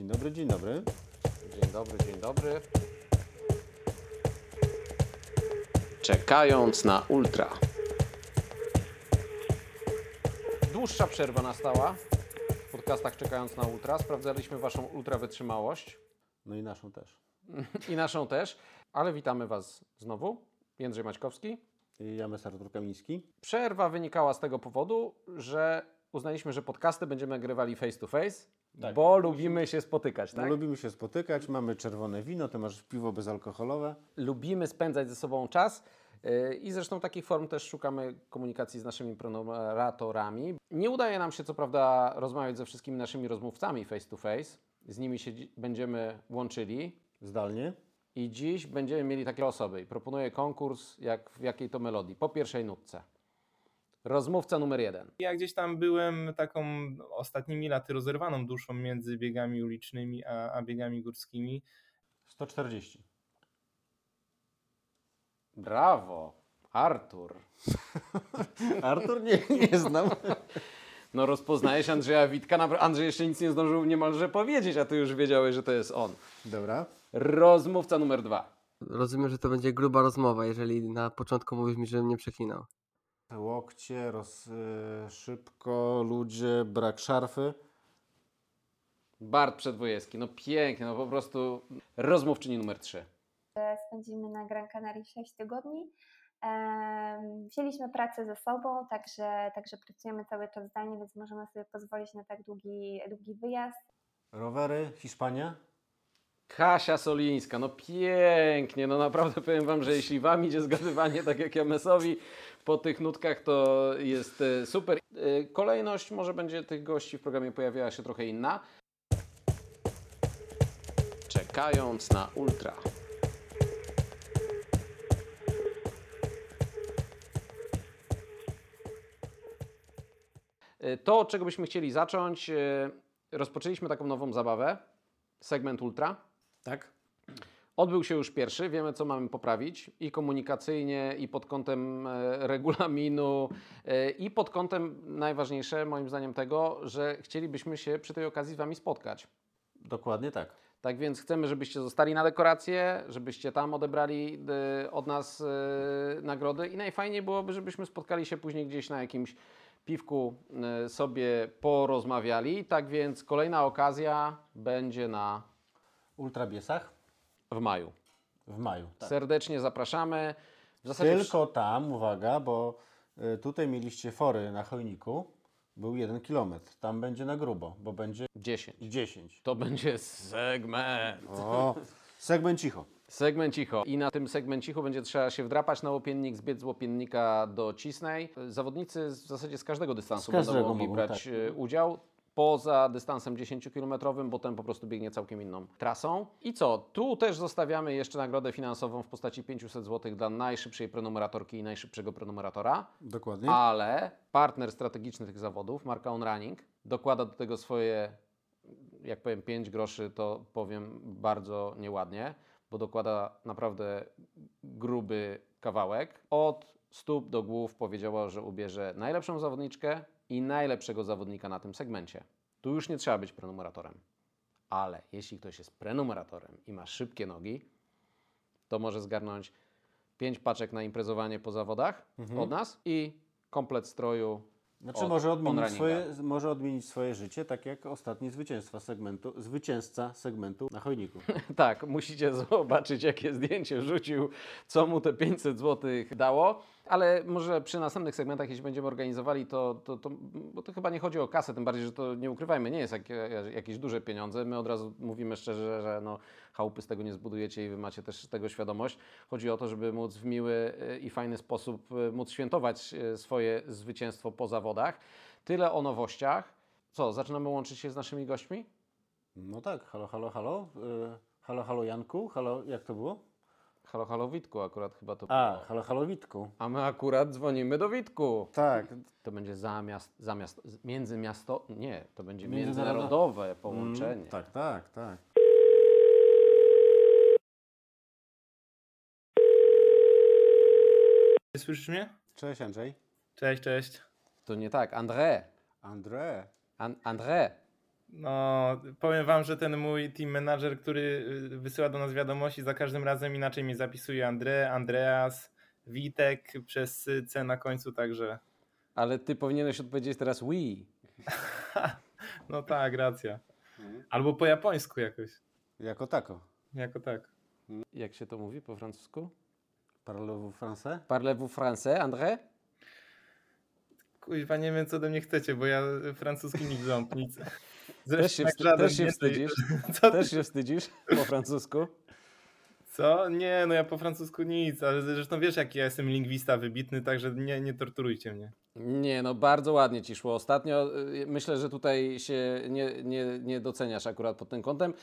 Dzień dobry, dzień dobry. Dzień dobry, dzień dobry. Czekając na ultra. Dłuższa przerwa nastała w podcastach Czekając na ultra. Sprawdzaliśmy Waszą ultra wytrzymałość No i naszą też. i naszą też, ale witamy Was znowu. Jędrzej Maćkowski. I ja mes Artur Kamiński. Przerwa wynikała z tego powodu, że uznaliśmy, że podcasty będziemy nagrywali face to face, Tak. bo lubimy się spotykać, tak? lubimy się spotykać, mamy czerwone wino, ty masz piwo bezalkoholowe. lubimy spędzać ze sobą czas yy, i zresztą takich form też szukamy komunikacji z naszymi prenumeratorami. Nie udaje nam się co prawda rozmawiać ze wszystkimi naszymi rozmówcami face to face. Z nimi się dzi- będziemy łączyli Zdalnie. i dziś będziemy mieli takie osoby. I proponuję konkurs, jak w jakiej to melodii. Po pierwszej nutce. Rozmówca numer jeden. Ja gdzieś tam byłem taką ostatnimi laty rozerwaną duszą między biegami ulicznymi a, a biegami górskimi. 140. Brawo, Artur. Artur nie, nie znam. No rozpoznajesz Andrzeja Witka. Andrzej jeszcze nic nie zdążył niemalże powiedzieć, a ty już wiedziałeś, że to jest on. Dobra. Rozmówca numer dwa. Rozumiem, że to będzie gruba rozmowa, jeżeli na początku mówisz mi, żebym nie przeklinał. Łokcie, roz, y, szybko, ludzie, brak szarfy. Bart Przedwojewski. No pięknie, no po prostu rozmówczyni numer trzy. spędzimy na Gran Canaria 6 tygodni. Wzięliśmy pracę ze sobą, także, także pracujemy cały czas zdalnie, więc możemy sobie pozwolić na tak długi, długi wyjazd. Rowery, Hiszpania. Kasia Solińska, no pięknie, no naprawdę powiem Wam, że jeśli Wam idzie zgadywanie tak jak Jamesowi po tych nutkach, to jest e, super. E, Kolejność może będzie tych gości w programie pojawiała się trochę inna. Czekając na ultra. E, To, od czego byśmy chcieli zacząć, rozpoczęliśmy taką nową zabawę, segment ultra. Tak. Odbył się już pierwszy, wiemy co mamy poprawić i komunikacyjnie, i pod kątem e, regulaminu, e, i pod kątem najważniejsze moim zdaniem tego, że chcielibyśmy się przy tej okazji z Wami spotkać. Dokładnie tak. Tak więc chcemy, żebyście zostali na dekorację, żebyście tam odebrali e, od nas nagrody i najfajniej byłoby, żebyśmy spotkali się później gdzieś na jakimś piwku, sobie porozmawiali. Tak więc kolejna okazja będzie na Ultrabiesach w maju. w maju. Tak. Serdecznie zapraszamy. W Tylko tam, uwaga, bo y, tutaj mieliście fory na Chojniku. Był jeden kilometr. Tam będzie na grubo, bo będzie 10. 10. To będzie segment. O, segment cicho. Segment cicho. I na tym segment cicho będzie trzeba się wdrapać na łopiennik, zbiec z łopiennika do Cisnej. Zawodnicy w zasadzie z każdego dystansu Z każdego będą mogli mogą, brać tak. e, udział. Poza dystansem 10-kilometrowym, bo ten po prostu biegnie całkiem inną trasą. I co? Tu też zostawiamy jeszcze nagrodę finansową w postaci 500 zł dla najszybszej prenumeratorki i najszybszego prenumeratora. Dokładnie. Ale partner strategiczny tych zawodów, marka On Running, dokłada do tego swoje, jak powiem, 5 groszy, to powiem bardzo nieładnie, bo dokłada naprawdę gruby kawałek. Od stóp do głów powiedziała, że ubierze najlepszą zawodniczkę i najlepszego zawodnika na tym segmencie. Tu już nie trzeba być prenumeratorem. Ale jeśli ktoś jest prenumeratorem i ma szybkie nogi, to może zgarnąć 5 paczek na imprezowanie po zawodach od nas i komplet stroju. Znaczy od może odmienić, swoje, może odmienić swoje życie, tak jak ostatni zwycięstwa segmentu, zwycięzca segmentu na Chojniku. Tak, musicie zobaczyć, jakie zdjęcie rzucił, co mu te 500 zł dało. Ale może przy następnych segmentach, jeśli będziemy organizowali, to, to, to, bo to chyba nie chodzi o kasę, tym bardziej, że to nie ukrywajmy, nie jest jak, jakieś duże pieniądze. My od razu mówimy szczerze, że no, chałupy z tego nie zbudujecie i wy macie też tego świadomość. Chodzi o to, żeby móc w miły y, i fajny sposób y, móc świętować y, swoje zwycięstwo po zawodach. Tyle o nowościach. Co, zaczynamy łączyć się z naszymi gośćmi? No tak, halo, halo, halo. Halo, halo Janku, halo, jak to było? Halo, halo Witku akurat chyba to A, halo, halo Witku. A my akurat dzwonimy do Witku. Tak, To będzie zamiast, zamiast międzymiasto, nie, to będzie Międzynarodowe. międzynarodowe połączenie. Mm, tak, tak, tak. Słyszysz mnie? Cześć Andrzej. Cześć, cześć. To nie tak, André, Andrzej. An André, No, powiem wam, że ten mój team manager, który y, wysyła do nas wiadomości, za każdym razem inaczej mi zapisuje Andre, Andreas, Witek przez C na końcu, także Ale ty powinieneś odpowiedzieć teraz oui. no tak, racja. Albo po japońsku jakoś, Jako tako. jako tak. Jak się to mówi po francusku? Parlez-vous français? Parlez-vous français, André? Kuźwa, nie wiem co ode mnie chcecie, bo ja francuski nie ząb, nic. Też się, wstyd- też się wstydzisz? Co, Też się wstydzisz po francusku? co? Nie, no ja po francusku nic, ale zresztą wiesz jaki ja jestem lingwista wybitny, także nie, nie torturujcie mnie. Nie, no bardzo ładnie ci szło ostatnio. Y, Myślę, że tutaj się nie, nie, nie doceniasz akurat pod tym kątem.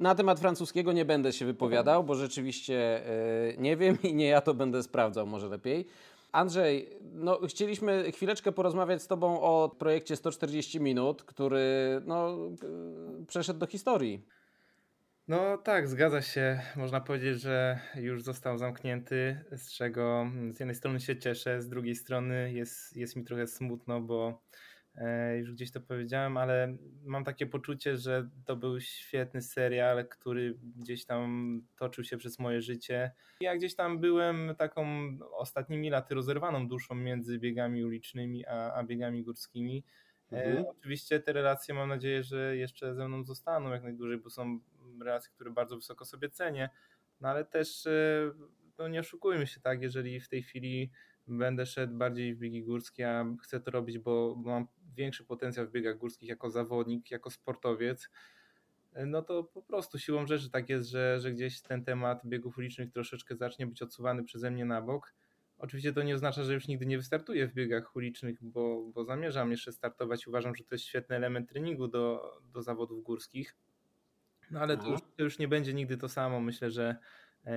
Na temat francuskiego nie będę się wypowiadał, bo rzeczywiście y, nie wiem i nie ja to będę sprawdzał, może lepiej. Andrzej, no chcieliśmy chwileczkę porozmawiać z Tobą o projekcie 140 minut, który no, y, przeszedł do historii. No tak, zgadza się. Można powiedzieć, że już został zamknięty, z czego z jednej strony się cieszę, z drugiej strony jest, jest mi trochę smutno, bo już gdzieś to powiedziałem, ale mam takie poczucie, że to był świetny serial, który gdzieś tam toczył się przez moje życie. Ja gdzieś tam byłem taką ostatnimi laty rozerwaną duszą między biegami ulicznymi a, a biegami górskimi. Mhm. E, oczywiście te relacje mam nadzieję, że jeszcze ze mną zostaną jak najdłużej, bo są relacje, które bardzo wysoko sobie cenię, no ale też e, no nie oszukujmy się, tak, jeżeli w tej chwili będę szedł bardziej w biegi górskie, a chcę to robić, bo, bo mam większy potencjał w biegach górskich jako zawodnik, jako sportowiec, no to po prostu siłą rzeczy tak jest, że, że gdzieś ten temat biegów ulicznych troszeczkę zacznie być odsuwany przeze mnie na bok. Oczywiście to nie oznacza, że już nigdy nie wystartuję w biegach ulicznych, bo, bo zamierzam jeszcze startować. Uważam, że to jest świetny element treningu do, do zawodów górskich. No ale to już, to już nie będzie nigdy to samo. Myślę, że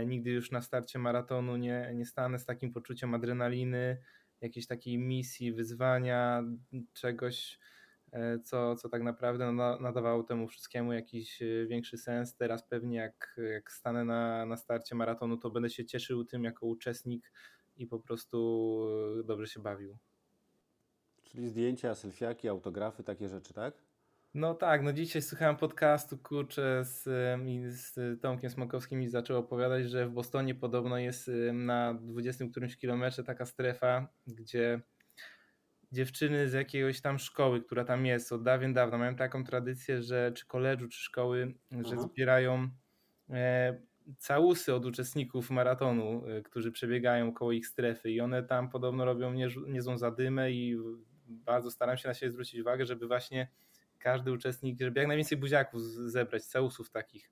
nigdy już na starcie maratonu nie, nie stanę z takim poczuciem adrenaliny, jakiejś takiej misji, wyzwania, czegoś, e, co, co tak naprawdę na- nadawało temu wszystkiemu jakiś e, większy sens. Teraz pewnie jak, jak stanę na, na starcie maratonu, to będę się cieszył tym jako uczestnik i po prostu e, dobrze się bawił. Czyli zdjęcia, selfiaki, autografy, takie rzeczy, tak? No tak, no dzisiaj słuchałem podcastu, kurczę, z, z Tomkiem Smokowskim i zaczął opowiadać, że w Bostonie podobno jest na 20 którymś kilometrze taka strefa, gdzie dziewczyny z jakiegoś tam szkoły, która tam jest od dawien dawna, mają taką tradycję, że czy koledżu, czy szkoły, że Aha. zbierają e, całusy od uczestników maratonu, e, którzy przebiegają koło ich strefy i one tam podobno robią nieżu- niezłą zadymę i bardzo staram się na siebie zwrócić uwagę, żeby właśnie każdy uczestnik, żeby jak najwięcej buziaków zebrać, całusów takich.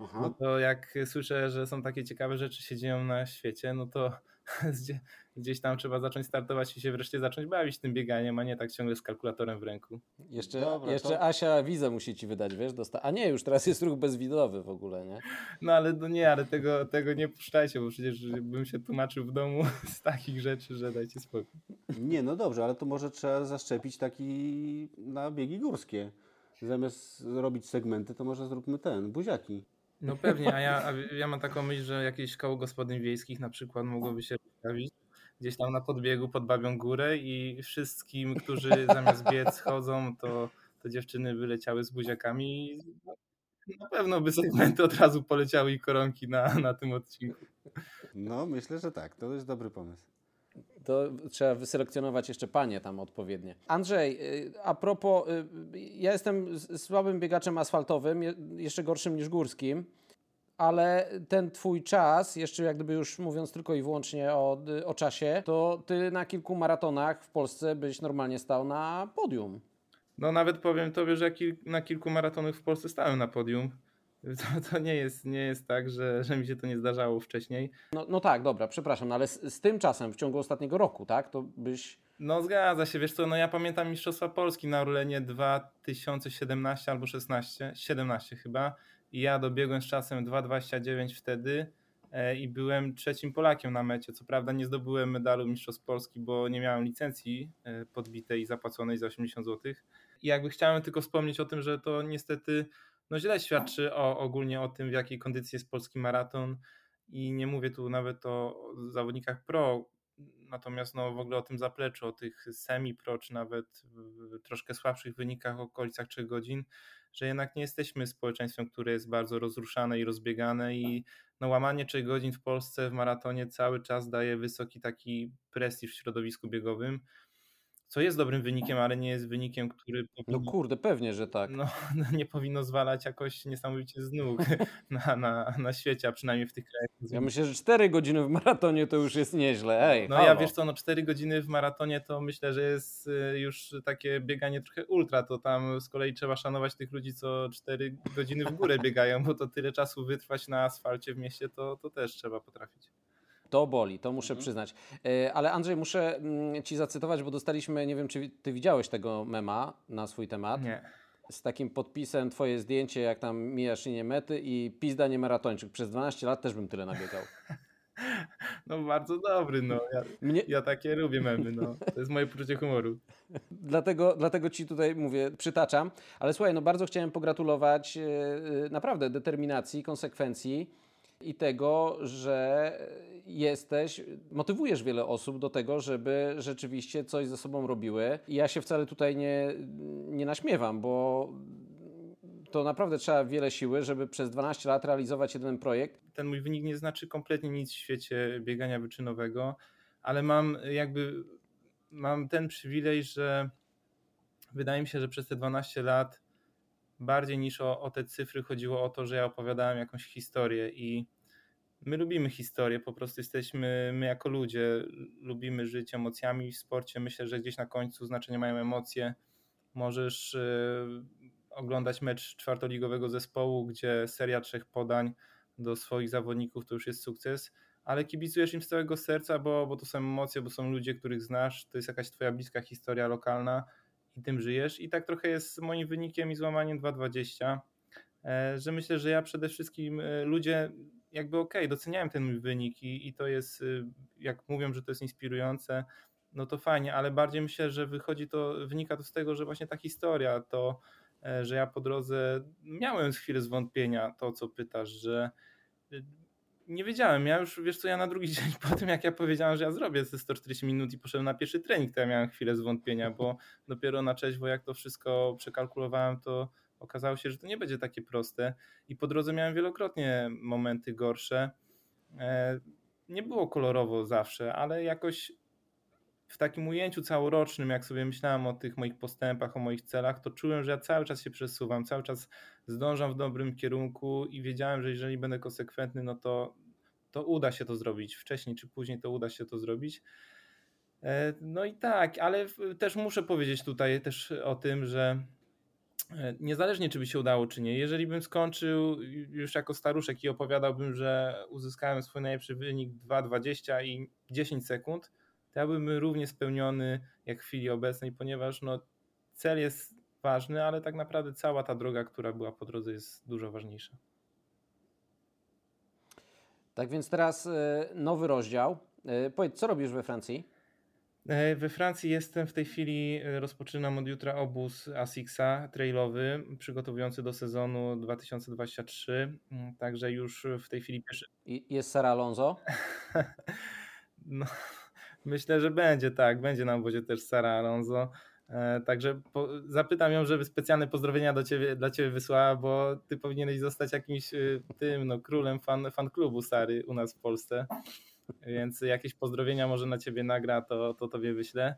Aha. No to jak słyszę, że są takie ciekawe rzeczy się dzieją na świecie, no to gdzieś tam trzeba zacząć startować i się wreszcie zacząć bawić tym bieganiem, a nie tak ciągle z kalkulatorem w ręku. Jeszcze, Dobra, jeszcze to- Asia wizę musi ci wydać, wiesz? Dosta- A nie, już teraz jest ruch bezwidowy w ogóle, nie? No ale no nie, ale tego, tego nie puszczajcie, bo przecież bym się tłumaczył w domu z takich rzeczy, że dajcie spokój. Nie, no dobrze, ale to może trzeba zaszczepić taki na biegi górskie. Zamiast robić segmenty, to może zróbmy ten, buziaki. No pewnie, a ja, a ja mam taką myśl, że jakieś koło gospodyń wiejskich na przykład mogłoby się pojawić gdzieś tam na podbiegu pod Babią Górę i wszystkim, którzy zamiast biec chodzą, to, to dziewczyny wyleciały z buziakami i na pewno by segmenty od razu poleciały i koronki na, na tym odcinku. No, myślę, że tak, to jest dobry pomysł. To trzeba wyselekcjonować jeszcze panie tam odpowiednie. Andrzej, y, a propos, y, ja jestem słabym biegaczem asfaltowym, je- jeszcze gorszym niż górskim, ale ten twój czas, jeszcze jak gdyby już mówiąc tylko i wyłącznie o, o czasie, to ty na kilku maratonach w Polsce byś normalnie stał na podium. No nawet powiem tobie, że na kilku maratonach w Polsce stałem na podium. To, to nie, jest, nie jest tak, że, że mi się to nie zdarzało wcześniej. No, no tak, dobra, przepraszam, no ale z, z tym czasem w ciągu ostatniego roku, tak, to byś... No zgadza się, wiesz co, no ja pamiętam Mistrzostwa Polski na Orlenie 2017 albo 16, 17 chyba i ja dobiegłem z czasem 2.29 wtedy e, i byłem trzecim Polakiem na mecie. Co prawda nie zdobyłem medalu Mistrzostw Polski, bo nie miałem licencji e, podbitej i zapłaconej za 80 zł. I jakby chciałem tylko wspomnieć o tym, że to niestety no źle świadczy o, ogólnie o tym, w jakiej kondycji jest polski maraton i nie mówię tu nawet o zawodnikach pro, natomiast no, w ogóle o tym zapleczu, o tych semi-pro, czy nawet w troszkę słabszych wynikach w okolicach 3 godzin, że jednak nie jesteśmy społeczeństwem, które jest bardzo rozruszane i rozbiegane i no, łamanie 3 godzin w Polsce w maratonie cały czas daje wysoki taki prestiż w środowisku biegowym co jest dobrym wynikiem, ale nie jest wynikiem, który No powinno, kurde, pewnie, że tak. no, nie powinno zwalać jakoś niesamowicie z nóg na, na, na świecie, a przynajmniej w tych krajach. Ja myślę, że 4 godziny w maratonie to już jest nieźle. Ej, No halo. ja wiesz co, no 4 godziny w maratonie to myślę, że jest y, już takie bieganie trochę ultra, to tam z kolei trzeba szanować tych ludzi, co 4 godziny w górę biegają, bo to tyle czasu wytrwać na asfalcie w mieście, to, to też trzeba potrafić. To boli, to muszę Mhm. przyznać. E, Ale Andrzej, muszę mm, Ci zacytować, bo dostaliśmy, nie wiem, czy Ty widziałeś tego mema na swój temat, Nie. z takim podpisem Twoje zdjęcie, jak tam mijasz linię mety i pizda nie maratończyk. Przez 12 lat też bym tyle nabiegał. No bardzo dobry, no. Ja, Mnie, ja takie lubię memy, no. To jest moje poczucie humoru. Dlatego, dlatego ci tutaj mówię, przytaczam. Ale słuchaj, no bardzo chciałem pogratulować e, e, naprawdę determinacji, konsekwencji i tego, że jesteś, motywujesz wiele osób do tego, żeby rzeczywiście coś ze sobą robiły. I ja się wcale tutaj nie, nie naśmiewam, bo to naprawdę trzeba wiele siły, żeby przez 12 lat realizować jeden projekt. ten mój wynik nie znaczy kompletnie nic w świecie biegania wyczynowego, ale mam jakby mam ten przywilej, że wydaje mi się, że przez te 12 lat bardziej niż o, o te cyfry chodziło o to, że ja opowiadałem jakąś historię i my lubimy historię, po prostu jesteśmy, my jako ludzie lubimy żyć emocjami w sporcie. Myślę, że gdzieś na końcu znaczenie mają emocje. Możesz yy, oglądać mecz czwartoligowego zespołu, gdzie seria trzech podań do swoich zawodników to już jest sukces, ale kibicujesz im z całego serca, bo, bo to są emocje, bo są ludzie, których znasz, to jest jakaś twoja bliska historia lokalna i tym żyjesz. I tak trochę jest moim wynikiem i złamaniem 2,20, e, że myślę, że ja przede wszystkim e, ludzie jakby okej, okay, doceniałem ten mój wynik i, i to jest, y, jak mówią, że to jest inspirujące, no to fajnie, ale bardziej myślę, że wychodzi to, wynika to z tego, że właśnie ta historia, to, e, że ja po drodze miałem chwilę zwątpienia, to co pytasz, że nie wiedziałem, ja już, wiesz co, ja na drugi dzień po tym, jak ja powiedziałem, że ja zrobię te 140 minut i poszedłem na pierwszy trening, to ja miałem chwilę zwątpienia, bo dopiero na trzeźwo, jak to wszystko przekalkulowałem, to okazało się, że to nie będzie takie proste i po drodze miałem wielokrotnie momenty gorsze. E, Nie było kolorowo zawsze, ale jakoś w takim ujęciu całorocznym, jak sobie myślałem o tych moich postępach, o moich celach, to czułem, że ja cały czas się przesuwam, cały czas zdążam w dobrym kierunku i wiedziałem, że jeżeli będę konsekwentny, no to, to uda się to zrobić. Wcześniej czy później to uda się to zrobić. E, No i tak, ale też muszę powiedzieć tutaj też o tym, że e, niezależnie czy by się udało, czy nie, jeżeli bym skończył już jako staruszek i opowiadałbym, że uzyskałem swój najlepszy wynik 2,20 i 10 sekund, ja bym równie spełniony jak w chwili obecnej, ponieważ no, cel jest ważny, ale tak naprawdę cała ta droga, która była po drodze jest dużo ważniejsza. Tak więc teraz e, nowy rozdział. E, Powiedz, co robisz we Francji? E, We Francji jestem w tej chwili, rozpoczynam od jutra obóz Asixa trailowy, przygotowujący do sezonu 2023, mm, także już w tej chwili pierwszy... Jest Sara Alonso? No, myślę, że będzie tak, będzie na obozie też Sara Alonso, e, także po, zapytam ją, żeby specjalne pozdrowienia do ciebie, dla Ciebie wysłała, bo Ty powinieneś zostać jakimś e, tym, no, królem fan, fan klubu Sary u nas w Polsce, więc jakieś pozdrowienia może na Ciebie nagra, to, to Tobie wyślę.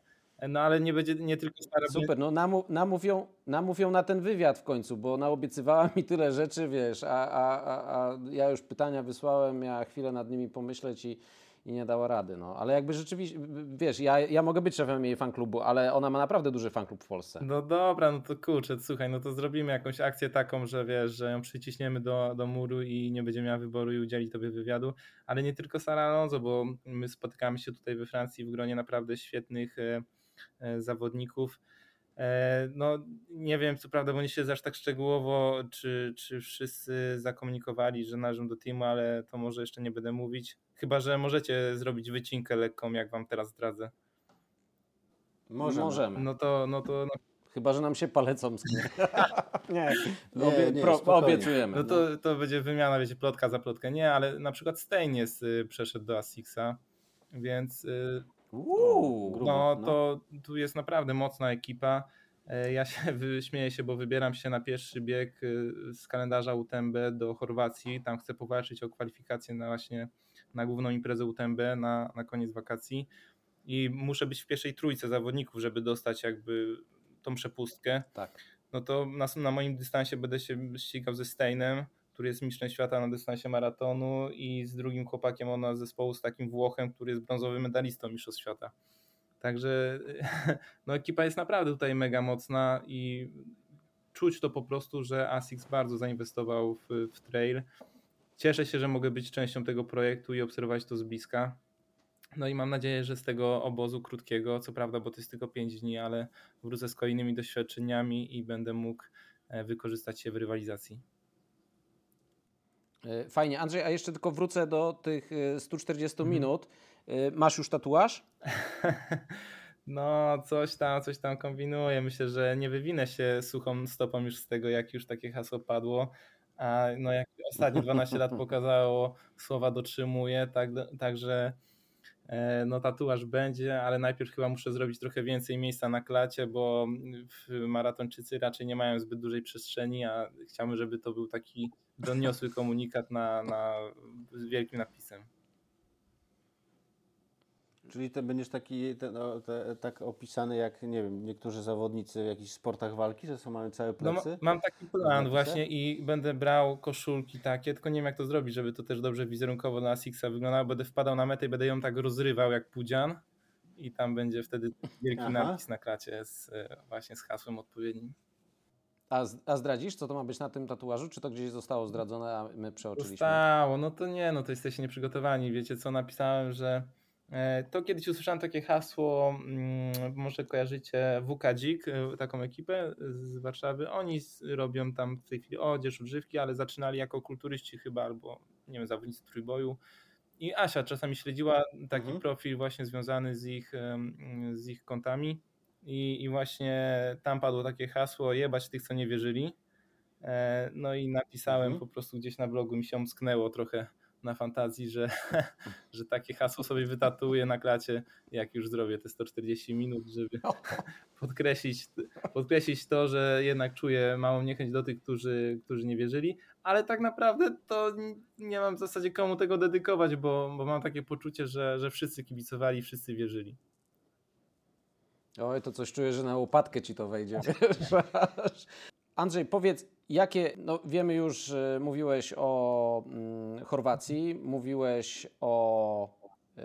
No ale nie będzie nie tylko Super, no namów, namówią, namówią na ten wywiad w końcu, bo naobiecywała mi tyle rzeczy, wiesz, a, a, a, a ja już pytania wysłałem, miała chwilę nad nimi pomyśleć i, i nie dała rady, no. Ale jakby rzeczywiście, wiesz, ja, ja mogę być szefem jej fanklubu, ale ona ma naprawdę duży fanklub w Polsce. No dobra, no to kurczę, słuchaj, no to zrobimy jakąś akcję taką, że wiesz, że ją przyciśniemy do, do muru i nie będzie miała wyboru i udzieli tobie wywiadu, ale nie tylko Sara Alonso, bo my spotykamy się tutaj we Francji w gronie naprawdę świetnych e, e, zawodników. E, no nie wiem, co prawda, bo nie się aż tak szczegółowo, czy, czy wszyscy zakomunikowali, że należą do teamu, ale to może jeszcze nie będę mówić, chyba, że możecie zrobić wycinkę lekką, jak wam teraz zdradzę. Możemy. Możemy. No to, no to no Chyba, że nam się palecą sknie. nie, Nie, obie, nie, pro, obiecujemy. No to, to będzie wymiana, wiecie, plotka za plotkę. Nie, ale na przykład Stein jest, y, przeszedł do Asixa. więc y, Uuu, grubo, no to tu jest naprawdę mocna ekipa. E, Ja się śmieję się, bo wybieram się na pierwszy bieg y, z kalendarza UTMB do Chorwacji. Tam chcę powalczyć o kwalifikację na właśnie na główną imprezę UTMB na, na koniec wakacji. I muszę być w pierwszej trójce zawodników, żeby dostać jakby tą przepustkę. Tak. No to na, na moim dystansie będę się ścigał ze Steinem, który jest mistrzem świata na dystansie maratonu i z drugim chłopakiem ona zespołu z takim Włochem, który jest brązowym medalistą mistrzostw świata. Także no ekipa jest naprawdę tutaj mega mocna i czuć to po prostu, że ASICS bardzo zainwestował w, w trail. Cieszę się, że mogę być częścią tego projektu i obserwować to z bliska. No i mam nadzieję, że z tego obozu krótkiego, co prawda, bo to jest tylko 5 dni, ale wrócę z kolejnymi doświadczeniami i będę mógł e, wykorzystać się w rywalizacji. E, Fajnie. Andrzej, a jeszcze tylko wrócę do tych e, 140 Mhm. minut. E, Masz już tatuaż? No, coś tam, coś tam kombinuję. Myślę, że nie wywinę się suchą stopą już z tego, jak już takie hasło padło. A no, jak ostatnie 12 lat pokazało, słowa dotrzymuję, tak, także e, no, tatuaż będzie, ale najpierw chyba muszę zrobić trochę więcej miejsca na klacie, bo maratończycy raczej nie mają zbyt dużej przestrzeni, a chciałbym, żeby to był taki doniosły komunikat na, na, z wielkim napisem. Czyli ty będziesz taki ten, o, te, tak opisany jak, nie wiem, niektórzy zawodnicy w jakichś sportach walki, że są mają całe No, ma- plecy? mam taki plan właśnie i będę brał koszulki takie, tylko nie wiem jak to zrobić, żeby to też dobrze wizerunkowo dla Sixa wyglądało. Będę wpadał na metę i będę ją tak rozrywał jak pudzian i tam będzie wtedy wielki Aha. napis na klacie z, e, właśnie z hasłem odpowiednim. A, z- a zdradzisz, co to ma być na tym tatuażu? Czy to gdzieś zostało zdradzone, a my przeoczyliśmy? Zostało, no to nie, no to jesteście nieprzygotowani. Wiecie co, napisałem, że to kiedyś usłyszałem takie hasło, mm, może kojarzycie WK Dzik, e, taką ekipę z Warszawy. Oni robią tam w tej chwili odzież, używki, ale zaczynali jako kulturyści chyba, albo nie wiem, zawodnicy trójboju. I Asia czasami śledziła taki Mhm. profil właśnie związany z ich, z ich kontami i, i właśnie tam padło takie hasło jebać tych, co nie wierzyli. E, No i napisałem Mhm. po prostu gdzieś na blogu, mi się omsknęło trochę na fantazji, że, że takie hasło sobie wytatuję na klacie, jak już zrobię te 140 minut, żeby podkreślić, podkreślić to, że jednak czuję małą niechęć do tych, którzy, którzy nie wierzyli, ale tak naprawdę to nie mam w zasadzie komu tego dedykować, bo, bo mam takie poczucie, że, że wszyscy kibicowali, wszyscy wierzyli. Oj, to coś czuję, że na łopatkę ci to wejdzie. Andrzej, powiedz, jakie, no wiemy już, mówiłeś o mm, Chorwacji, mówiłeś o, yy,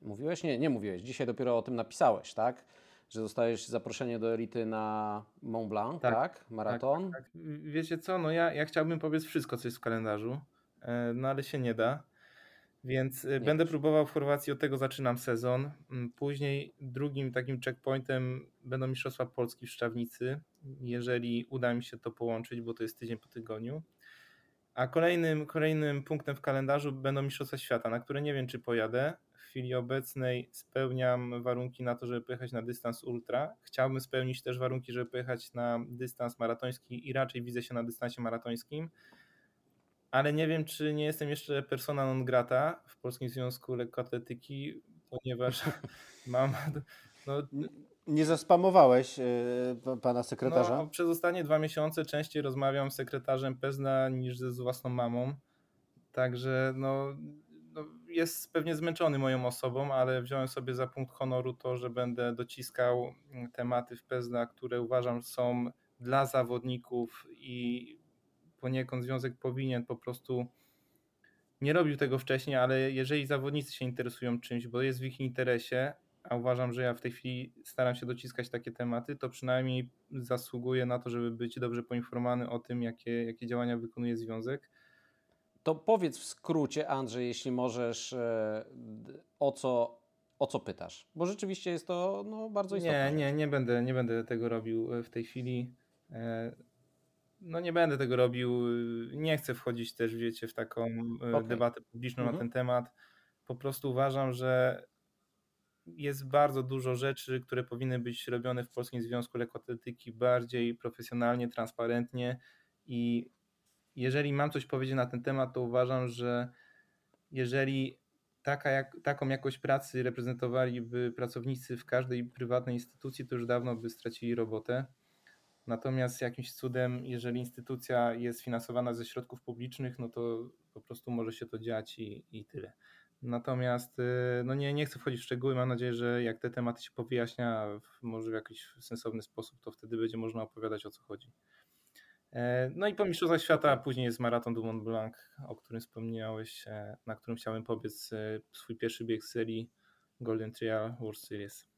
mówiłeś? Nie, nie mówiłeś, dzisiaj dopiero o tym napisałeś, tak? Że dostałeś zaproszenie do elity na Mont Blanc, tak? Tak, Maraton. Tak, wiecie co, no ja, ja chciałbym powiedzieć wszystko, co jest w kalendarzu, e, no ale się nie da. Więc e, będę da się. próbował w Chorwacji, od tego zaczynam sezon. Mm, Później drugim takim checkpointem będą Mistrzostwa Polski w Szczawnicy, jeżeli uda mi się to połączyć, bo to jest tydzień po tygodniu. A kolejnym, kolejnym punktem w kalendarzu będą Mistrzostwa Świata, na które nie wiem, czy pojadę. W chwili obecnej spełniam warunki na to, żeby pojechać na dystans ultra. Chciałbym spełnić też warunki, żeby pojechać na dystans maratoński i raczej widzę się na dystansie maratońskim. Ale nie wiem, czy nie jestem jeszcze persona non grata w Polskim Związku Lekkoatletyki, ponieważ mam. No, Nie zaspamowałeś pa- pana sekretarza? no, przez ostatnie dwa miesiące częściej rozmawiam z sekretarzem Pezna niż z własną mamą. Także no, no, jest pewnie zmęczony moją osobą, ale wziąłem sobie za punkt honoru to, że będę dociskał mm, tematy w Pezna, które uważam są dla zawodników i poniekąd związek powinien po prostu nie robił tego wcześniej, ale jeżeli zawodnicy się interesują czymś, bo jest w ich interesie, a uważam, że ja w tej chwili staram się dociskać takie tematy, to przynajmniej zasługuję na to, żeby być dobrze poinformowany o tym, jakie, jakie działania wykonuje związek. To powiedz w skrócie, Andrzej, jeśli możesz, e, o co, o co pytasz? Bo rzeczywiście jest to no, bardzo istotne. Nie, nie, nie będę, nie będę tego robił e, w tej chwili. No nie będę tego robił. Nie chcę wchodzić też, wiecie, w taką e, Okej. debatę publiczną na Mhm. ten temat. Po prostu uważam, że jest bardzo dużo rzeczy, które powinny być robione w Polskim Związku Lekkoatletyki bardziej profesjonalnie, transparentnie i jeżeli mam coś powiedzieć na ten temat, to uważam, że jeżeli taka jak, taką jakość pracy reprezentowaliby pracownicy w każdej prywatnej instytucji, to już dawno by stracili robotę. Natomiast jakimś cudem, jeżeli instytucja jest finansowana ze środków publicznych, no to po prostu może się to dziać i, i tyle. Natomiast y, no nie, nie chcę wchodzić w szczegóły. Mam nadzieję, że jak te tematy się powyjaśnia, w, może w jakiś sensowny sposób, to wtedy będzie można opowiadać o co chodzi. E, no i po Mistrzostwach Świata później jest Maraton du Mont Blanc, o którym wspomniałeś, e, na którym chciałem pobiec e, swój pierwszy bieg serii Golden Trial World Series.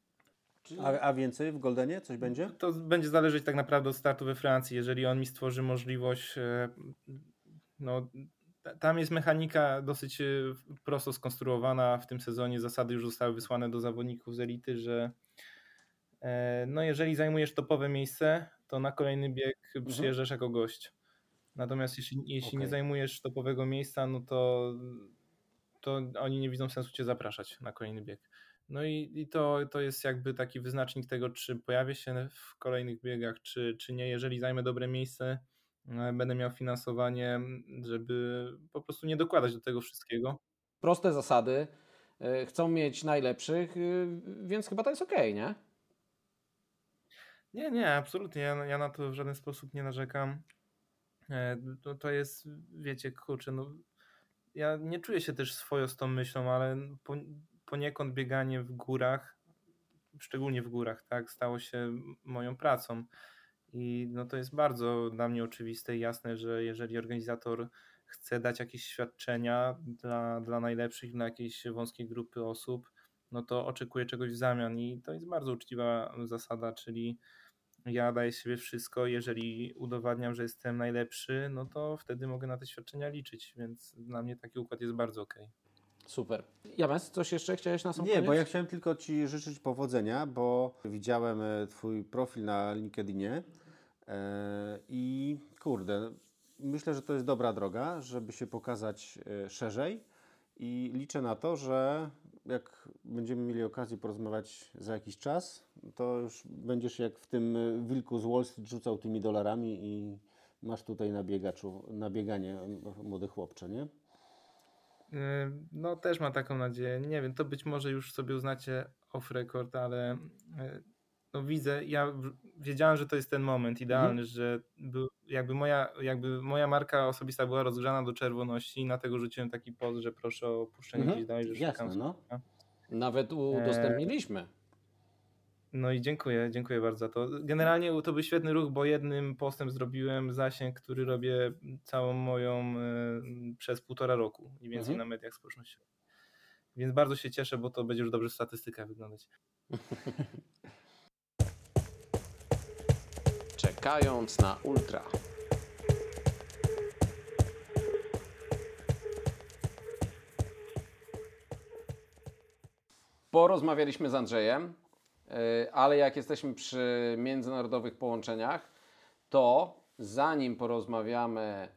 A, a więcej w Goldenie coś będzie? To będzie zależeć tak naprawdę od startu we Francji. Jeżeli on mi stworzy możliwość, no tam jest mechanika dosyć prosto skonstruowana w tym sezonie. Zasady już zostały wysłane do zawodników z elity, że no jeżeli zajmujesz topowe miejsce, to na kolejny bieg mhm. przyjeżdżasz jako gość. Natomiast jeśli, jeśli okay. nie zajmujesz topowego miejsca, no to, to oni nie widzą sensu cię zapraszać na kolejny bieg. No i, i to, to jest jakby taki wyznacznik tego, czy pojawię się w kolejnych biegach, czy, czy nie. Jeżeli zajmę dobre miejsce, e, będę miał finansowanie, żeby po prostu nie dokładać do tego wszystkiego. Proste zasady. E, chcą mieć najlepszych, e, więc chyba to jest ok, nie? Nie, nie, absolutnie. Ja, ja na to w żaden sposób nie narzekam. E, to, to jest, wiecie, kurczę, no, ja nie czuję się też swojo z tą myślą, ale po, poniekąd bieganie w górach, szczególnie w górach, tak, stało się moją pracą. I no to jest bardzo dla mnie oczywiste i jasne, że jeżeli organizator chce dać jakieś świadczenia dla, dla najlepszych, dla jakiejś wąskiej grupy osób, no to oczekuje czegoś w zamian i to jest bardzo uczciwa zasada, czyli ja daję siebie wszystko, jeżeli udowadniam, że jestem najlepszy, no to wtedy mogę na te świadczenia liczyć, więc dla mnie taki układ jest bardzo ok. Super. James, coś jeszcze chciałeś na sam Nie, koniec? bo ja chciałem tylko Ci życzyć powodzenia, bo widziałem e, Twój profil na LinkedInie e, i kurde, myślę, że to jest dobra droga, żeby się pokazać e, szerzej i liczę na to, że jak będziemy mieli okazję porozmawiać za jakiś czas, to już będziesz jak w tym wilku z Wall Street rzucał tymi dolarami i masz tutaj nabiegaczu, nabieganie młody chłopcze, nie? Yy, no też mam taką nadzieję. Nie wiem, to być może już sobie uznacie off record, ale yy, no widzę, ja wiedziałem, że to jest ten moment idealny, mhm. że był, jakby, moja, jakby moja marka osobista była rozgrzana do czerwoności i na tego rzuciłem taki post, że proszę o opuszczenie mhm. gdzieś dalej, że Jasne, szukam no. Nawet udostępniliśmy. No i dziękuję, dziękuję bardzo za to. Generalnie to był świetny ruch, bo jednym postem zrobiłem zasięg, który robię całą moją y, przez półtora roku i więcej mhm. na mediach społecznościowych. Więc bardzo się cieszę, bo to będzie już dobrze w statystykach wyglądać. Czekając na ultra. Porozmawialiśmy z Andrzejem, ale jak jesteśmy przy międzynarodowych połączeniach, to zanim porozmawiamy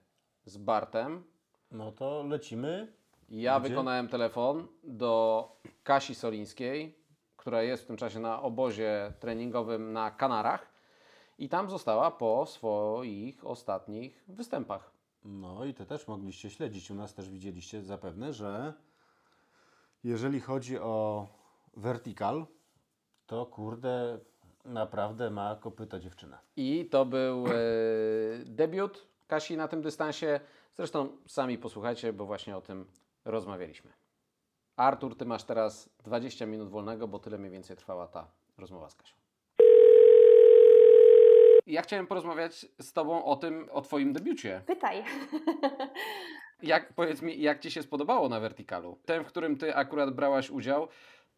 z Bartem, no to lecimy. Ja Gdzie? wykonałem telefon do Kasi Solińskiej, która jest w tym czasie na obozie treningowym na Kanarach i tam została po swoich ostatnich występach. No i to też mogliście śledzić. U nas też widzieliście zapewne, że jeżeli chodzi o vertical, to kurde, naprawdę ma kopyto dziewczyna. I to był e, debiut Kasi na tym dystansie. Zresztą sami posłuchajcie, bo właśnie o tym rozmawialiśmy. Artur, ty masz teraz 20 minut wolnego, bo tyle mniej więcej trwała ta rozmowa z Kasią. Ja chciałem porozmawiać z Tobą o tym, o Twoim debiucie. Pytaj. Jak, powiedz mi, jak Ci się spodobało na Verticalu? Ten, w którym Ty akurat brałaś udział,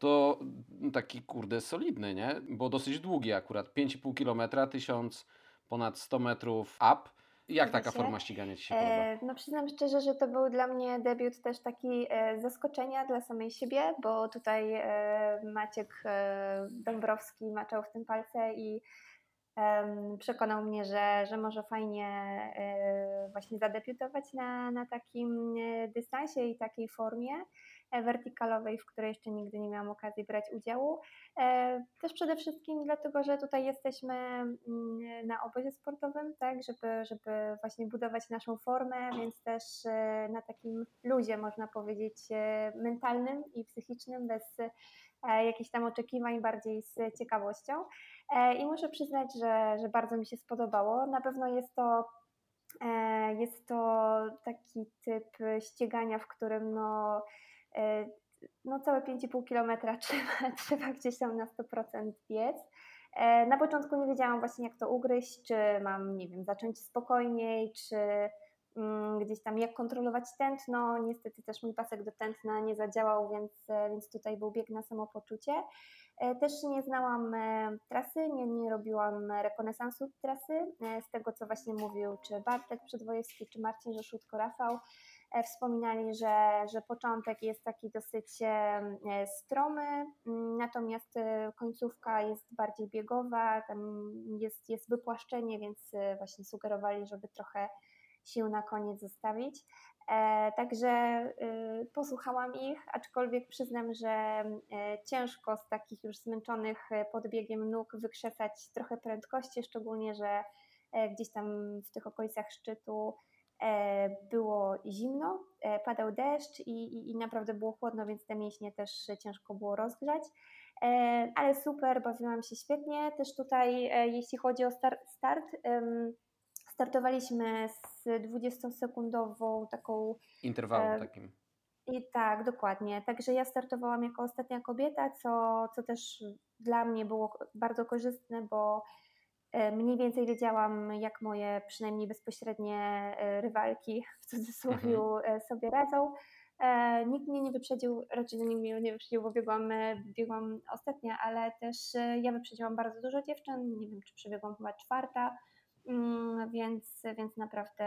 to taki kurde solidny, nie? Bo dosyć długi akurat. 5,5 km, 1000 ponad 100 metrów up. Jak taka forma ścigania Ci się podoba? E, no przyznam szczerze, że to był dla mnie debiut też taki e, zaskoczenia dla samej siebie, bo tutaj e, Maciek e, Dąbrowski maczał w tym palce i przekonał mnie, że, że może fajnie e, właśnie zadebiutować na, na takim e, dystansie i takiej formie. Wertykalowej, w której jeszcze nigdy nie miałam okazji brać udziału. Też przede wszystkim dlatego, że tutaj jesteśmy mm, na obozie sportowym, tak, żeby, żeby właśnie budować naszą formę, więc też na takim luzie, można powiedzieć, mentalnym i psychicznym, bez jakichś tam oczekiwań, bardziej z ciekawością. I muszę przyznać, że, że bardzo mi się spodobało. Na pewno jest to E, jest to taki typ ścigania, w którym no, e, no całe 5,5 km trzeba, trzeba gdzieś tam na 100% biec. E, na początku nie wiedziałam właśnie jak to ugryźć, czy mam, nie wiem, zacząć spokojniej, czy mm, gdzieś tam jak kontrolować tętno. Niestety też mój pasek do tętna nie zadziałał, więc, więc tutaj był bieg na samopoczucie. E, też nie znałam e, trasy, nie, nie robiłam rekonesansu trasy. E, z tego, co właśnie mówił czy Bartek Przedwojewski, czy Marcin Rzeszutko, Rafał, wspominali, że, że początek jest taki dosyć stromy, mm, natomiast końcówka jest bardziej biegowa, tam jest, jest wypłaszczenie, więc właśnie sugerowali, żeby trochę sił na koniec zostawić. E, także posłuchałam ich, aczkolwiek przyznam, że e, ciężko z takich już zmęczonych e, podbiegiem nóg wykrzesać trochę prędkości, szczególnie, że gdzieś tam w tych okolicach szczytu było zimno, padał deszcz i, i, i naprawdę było chłodno, więc te mięśnie też ciężko było rozgrzać. Ale super, bawiłam się świetnie. Też tutaj, jeśli chodzi o start, start startowaliśmy z 20-sekundową taką. Interwałem e, takim. I tak, dokładnie. Także ja startowałam jako ostatnia kobieta, co, co też dla mnie było bardzo korzystne, bo e, mniej więcej wiedziałam, jak moje przynajmniej bezpośrednie e, rywalki w cudzysłowie mhm. sobie radzą. Nikt mnie nie wyprzedził, raczej nikt mnie nie wyprzedził, bo biegłam, biegłam ostatnia, ale też ja wyprzedziłam bardzo dużo dziewczyn. Nie wiem, czy przebiegłam chyba czwarta Mm, więc, więc naprawdę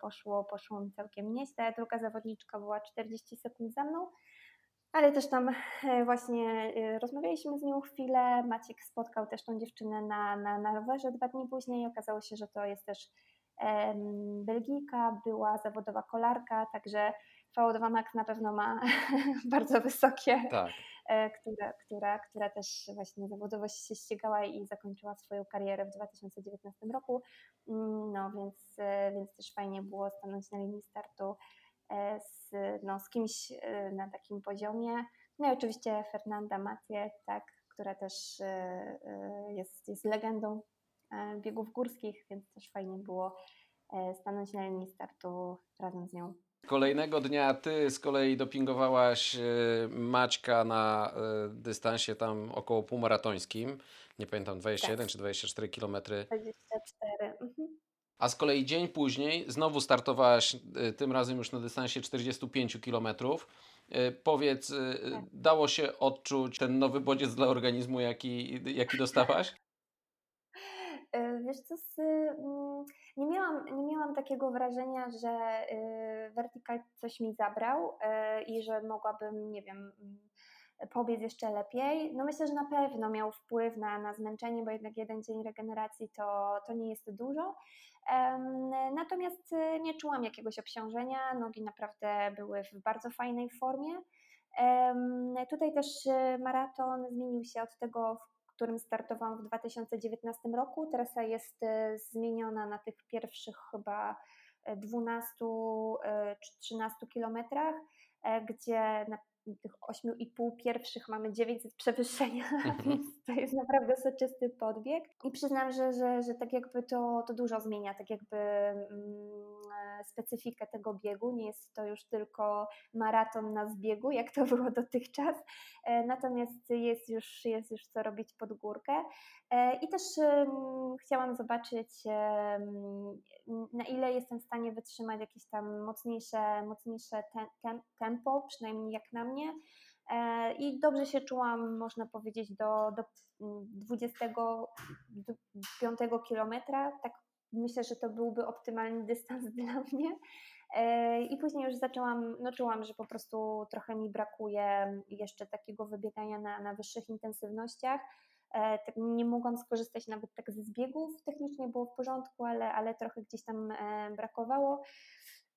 poszło, poszło mi całkiem nieźle. Druga zawodniczka była 40 sekund za mną, ale też tam e, właśnie e, rozmawialiśmy z nią chwilę. Maciek spotkał też tą dziewczynę na, na, na rowerze dwa dni później. Okazało się, że to jest też Belgijka, była zawodowa kolarka, także VO2 Max na pewno ma bardzo wysokie, tak. E, która, która, która też właśnie zawodowo się ścigała i zakończyła swoją karierę w 2019 roku. Mm, no więc, więc też fajnie było stanąć na linii startu z, no, z kimś na takim poziomie. No i oczywiście Fernanda Matie, tak, która też jest, jest legendą biegów górskich, więc też fajnie było stanąć na linii startu razem z nią. Kolejnego dnia ty z kolei dopingowałaś e, Maćka na e, dystansie tam około półmaratońskim. Nie pamiętam, 21 tak. czy 24 kilometry. 24. Mhm. A z kolei dzień później znowu startowałaś, e, tym razem już na dystansie 45 kilometrów. Powiedz, tak. dało się odczuć ten nowy bodziec dla organizmu, jaki, jaki dostałaś? Wiesz co, z, mm, nie miałam, nie miałam takiego wrażenia, że y, Vertical coś mi zabrał y, i że mogłabym, nie wiem, mm, pobiec jeszcze lepiej. No myślę, że na pewno miał wpływ na, na zmęczenie, bo jednak jeden dzień regeneracji to, to nie jest dużo. Natomiast y, nie czułam jakiegoś obciążenia, nogi naprawdę były w bardzo fajnej formie. Tutaj też maraton zmienił się od tego, w którym startowałam w 2019 roku. Trasa jest e, zmieniona na tych pierwszych chyba 12 e, e, czy 13 kilometrach, gdzie na tych 8,5 pierwszych mamy 900 przewyższenia, mhm. więc to jest naprawdę soczysty podbieg. I przyznam, że, że, że tak jakby to, to dużo zmienia, tak jakby mm, specyfikę tego biegu. Nie jest to już tylko maraton na zbiegu, jak to było dotychczas, e, natomiast jest już, jest już co robić pod górkę. E, I też chciałam zobaczyć, na ile jestem w stanie wytrzymać jakieś tam mocniejsze, mocniejsze tempo, przynajmniej jak na mnie. E, I dobrze się czułam, można powiedzieć, do, do 25 kilometra. Tak myślę, że to byłby optymalny dystans dla mnie. E, I później już zaczęłam, no czułam, że po prostu trochę mi brakuje jeszcze takiego wybiegania na, na wyższych intensywnościach. E, tak nie mogłam skorzystać nawet tak ze zbiegów, technicznie było w porządku, ale, ale trochę gdzieś tam brakowało.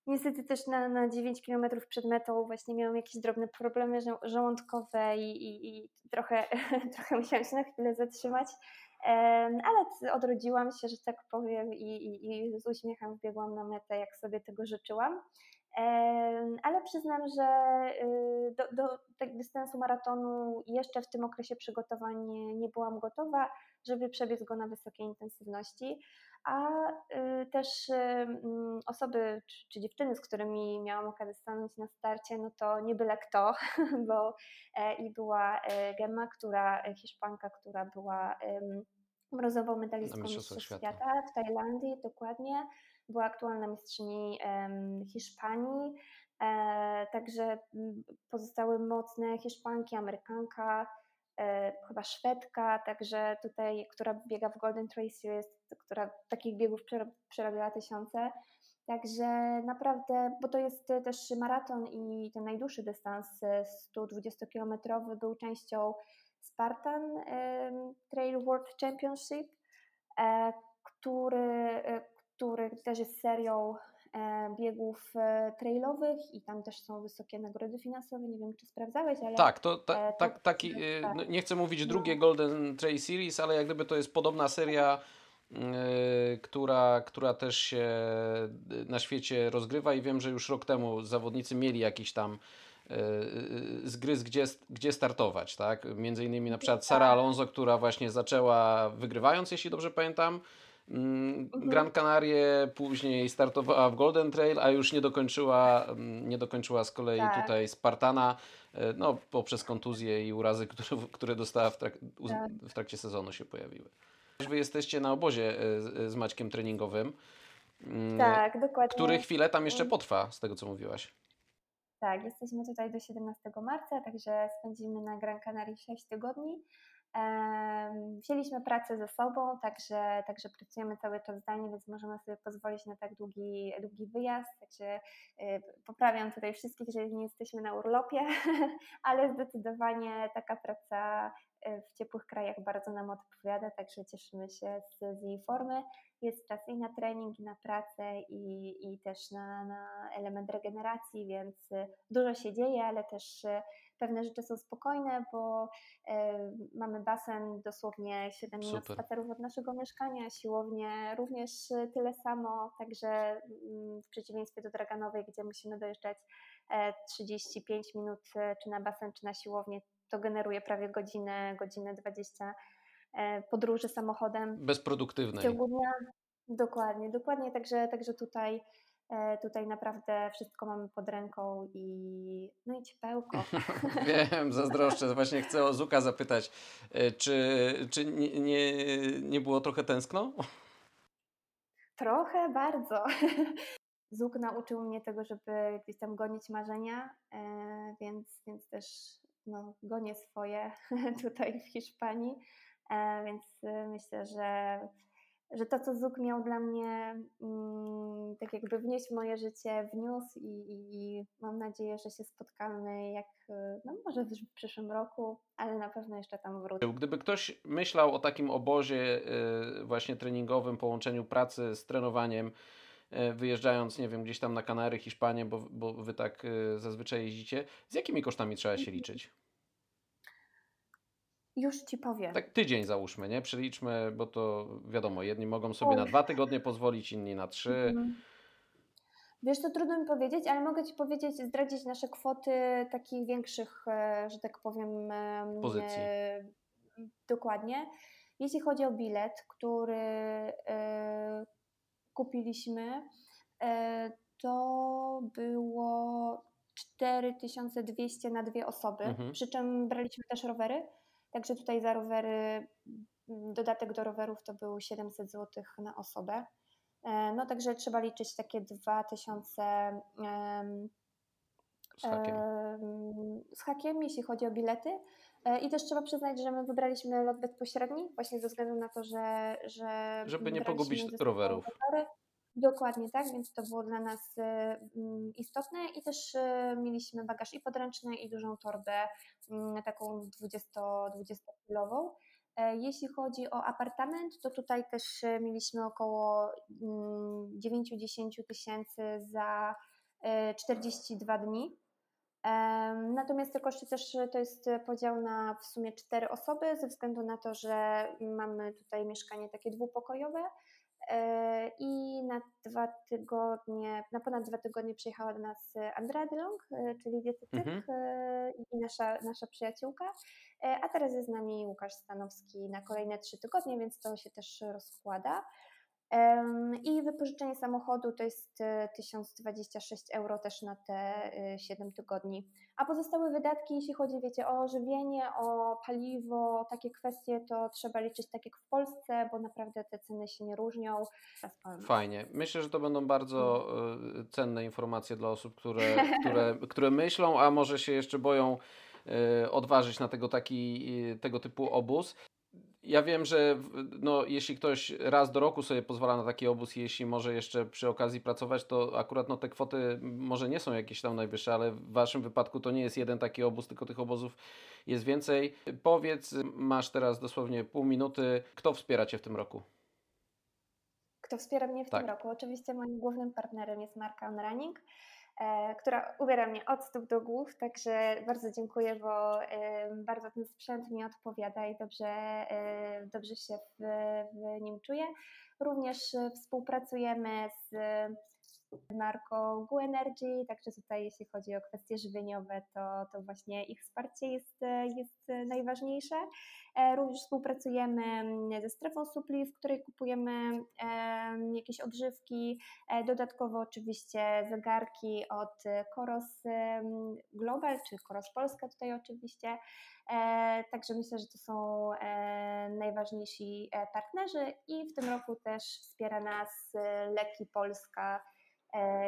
Niestety też na, na 9 km przed metą właśnie miałam jakieś drobne problemy żołądkowe i, i, i trochę, trochę musiałam się na chwilę zatrzymać, ale odrodziłam się, że tak powiem i, i, i z uśmiechem wbiegłam na metę, jak sobie tego życzyłam. Ale przyznam, że y, do, do tego dystansu maratonu jeszcze w tym okresie przygotowań nie, nie byłam gotowa, żeby przebiec go na wysokiej intensywności a y, też y, mm, osoby czy, czy, dziewczyny, z którymi miałam okazję stanąć na starcie, no to nie byle kto, bo e, i była e, Gemma, która, e, Hiszpanka, która była brązową medalistką Mistrzostw świata. świata w Tajlandii, dokładnie. Była aktualna mistrzyni Hiszpanii, także pozostałe mocne Hiszpanki, Amerykanka, chyba Szwedka, także tutaj, która biega w Golden Trail Series, która takich biegów przerobiła tysiące. Także naprawdę, bo to jest też maraton i ten najdłuższy dystans 120-kilometrowy był częścią Spartan Trail World Championship, e, który, e, który też jest serią E, biegów e, trailowych i tam też są wysokie nagrody finansowe. Nie wiem, czy sprawdzałeś, ale. Tak, to, ta, e, to tak, taki, tak. No, nie chcę mówić no. drugie Golden Trail Series, ale jak gdyby to jest podobna seria. Yy, która, która też się na świecie rozgrywa i wiem, że już rok temu zawodnicy mieli jakiś tam zgryz, gdzie, gdzie startować, tak? Między innymi na przykład Sara tak. Alonso, która właśnie zaczęła wygrywając, jeśli dobrze pamiętam. Gran Canaria później startowała w Golden Trail, a już nie dokończyła, mm, nie dokończyła z kolei tak. tutaj Spartana, e, no, poprzez kontuzje i urazy, które, które dostała w, trak tak. w trakcie sezonu się pojawiły. Wy jesteście na obozie e, z Maćkiem treningowym. Mm, tak, dokładnie. Który chwilę tam jeszcze potrwa, z tego co mówiłaś. Tak, jesteśmy tutaj do 17 marca, także spędzimy na Gran Canaria 6 tygodni. Wzięliśmy pracę ze sobą, także, także pracujemy cały czas zdalnie, więc możemy sobie pozwolić na tak długi, długi wyjazd. Także y, poprawiam tutaj wszystkich, że nie jesteśmy na urlopie, ale zdecydowanie taka praca y, w ciepłych krajach bardzo nam odpowiada, także cieszymy się z, z jej formy. Jest czas i na trening, i na pracę, i, i też na, na element regeneracji, więc y, dużo się dzieje, ale też pewne rzeczy są spokojne, bo e, mamy basen dosłownie 7 minut Super. spacerów od naszego mieszkania, siłownię również tyle samo, także mm, w przeciwieństwie do Draganowej, gdzie musimy dojeżdżać 35 e, minut e, czy na basen, czy na siłownię, to generuje prawie godzinę, godzinę 20 podróży samochodem. Bezproduktywnej. W ciągu dnia. Dokładnie, dokładnie, także, także tutaj E, tutaj naprawdę wszystko mamy pod ręką i no i ciepełko. Wiem, zazdroszczę. Właśnie chcę o Zuka zapytać, e, czy, czy nie, nie, nie było trochę tęskno? Trochę, bardzo. Zuk nauczył mnie tego, żeby gdzieś tam gonić marzenia, e, więc, więc też no, gonię swoje tutaj w Hiszpanii, więc myślę, że że to, co Zuk miał dla mnie mm, tak jakby wnieść w moje życie, wniósł i, i, mam nadzieję, że się spotkamy jak, no może w przyszłym roku, ale na pewno jeszcze tam wrócę. Gdyby ktoś myślał o takim obozie y, właśnie treningowym, połączeniu pracy z trenowaniem, y, wyjeżdżając, nie wiem, gdzieś tam na Kanary, Hiszpanię, bo, bo wy tak y, zazwyczaj jeździcie, z jakimi kosztami trzeba się liczyć? Już ci powiem. Tak tydzień załóżmy, nie? Przeliczmy, bo to wiadomo, jedni mogą sobie na dwa tygodnie pozwolić, inni na trzy. Mhm. Wiesz, to trudno mi powiedzieć, ale mogę Ci powiedzieć, zdradzić nasze kwoty takich większych, e, że tak powiem, pozycji. Dokładnie. Jeśli chodzi o bilet, który e, kupiliśmy, e, to było 4200 na dwie osoby, mhm. przy czym braliśmy też rowery. Także tutaj za rowery, mm, dodatek do rowerów to był 700 zł na osobę. E, no także trzeba liczyć takie 2000 z hakiem. z hakiem, jeśli chodzi o bilety. E, I też trzeba przyznać, że my wybraliśmy lot bezpośredni, właśnie ze względu na to, że. że Żeby nie pogubić rowerów. Rowery. Dokładnie tak, więc to było dla nas y, mm, istotne i też y, mieliśmy bagaż i podręczny i dużą torbę mm, taką 20-kilową. E, jeśli chodzi o apartament, to tutaj też y, mieliśmy około 9-10 mm, tysięcy za e, 42 dni. Em, Natomiast te koszty też e, to jest podział na w sumie cztery osoby, ze względu na to, że mamy tutaj mieszkanie takie dwupokojowe. E, I na dwa tygodnie, na ponad dwa tygodnie przyjechała do nas Andrea DeLong, e, czyli dietetyk Mhm. e, i nasza, nasza przyjaciółka. A teraz jest z nami Łukasz Stanowski na kolejne trzy tygodnie, więc to się też rozkłada. I wypożyczenie samochodu to jest e, 1026 euro też na te e, 7 tygodni. A pozostałe wydatki, jeśli chodzi, wiecie, o żywienie, o paliwo, takie kwestie, to trzeba liczyć tak jak w Polsce, bo naprawdę te ceny się nie różnią. Fajnie. Myślę, że to będą bardzo e, cenne informacje dla osób, które, które, które myślą, a może się jeszcze boją e, odważyć na tego, taki, e, tego typu obóz. Ja wiem, że no, jeśli ktoś raz do roku sobie pozwala na taki obóz jeśli może jeszcze przy okazji pracować, to akurat no, te kwoty może nie są jakieś tam najwyższe, ale w Waszym wypadku to nie jest jeden taki obóz, tylko tych obozów jest więcej. Powiedz, masz teraz dosłownie pół minuty, kto wspiera Cię w tym roku? Kto wspiera mnie w Tak. tym roku? Oczywiście moim głównym partnerem jest marka On Running, która ubiera mnie od stóp do głów, także bardzo dziękuję, bo e, bardzo ten sprzęt mi odpowiada i dobrze, e, dobrze się w, w nim czuję. Również e, współpracujemy z marką Gu Energy, także tutaj jeśli chodzi o kwestie żywieniowe, to, to właśnie ich wsparcie jest, jest najważniejsze. E, Również współpracujemy mm, ze strefą supli, w której kupujemy em, jakieś odżywki. E, Dodatkowo oczywiście zegarki od Koros Global, czy Koros Polska tutaj oczywiście. E, Także myślę, że to są najważniejsi partnerzy i w tym roku też wspiera nas Leki Polska,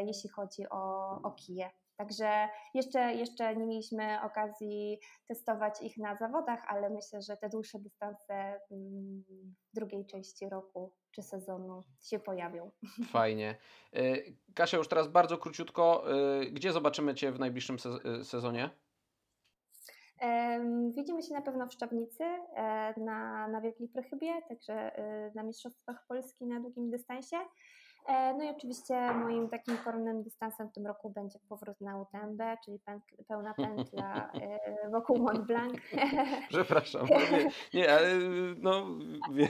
jeśli chodzi o, o kije. Także jeszcze, jeszcze nie mieliśmy okazji testować ich na zawodach, ale myślę, że te dłuższe dystanse mm, w drugiej części roku czy sezonu się pojawią. Fajnie. Y, Kasia, już teraz bardzo króciutko, y, gdzie zobaczymy Cię w najbliższym se- sezonie? Widzimy się na pewno w Szczawnicy e, na, na Wielkiej Prochybie, także e, na Mistrzostwach Polski na długim dystansie. E, No i oczywiście moim takim koronnym dystansem w tym roku będzie powrót na UTMB, czyli pełna pętla e, wokół Mont Blanc. Przepraszam. Nie, ale no, wiem,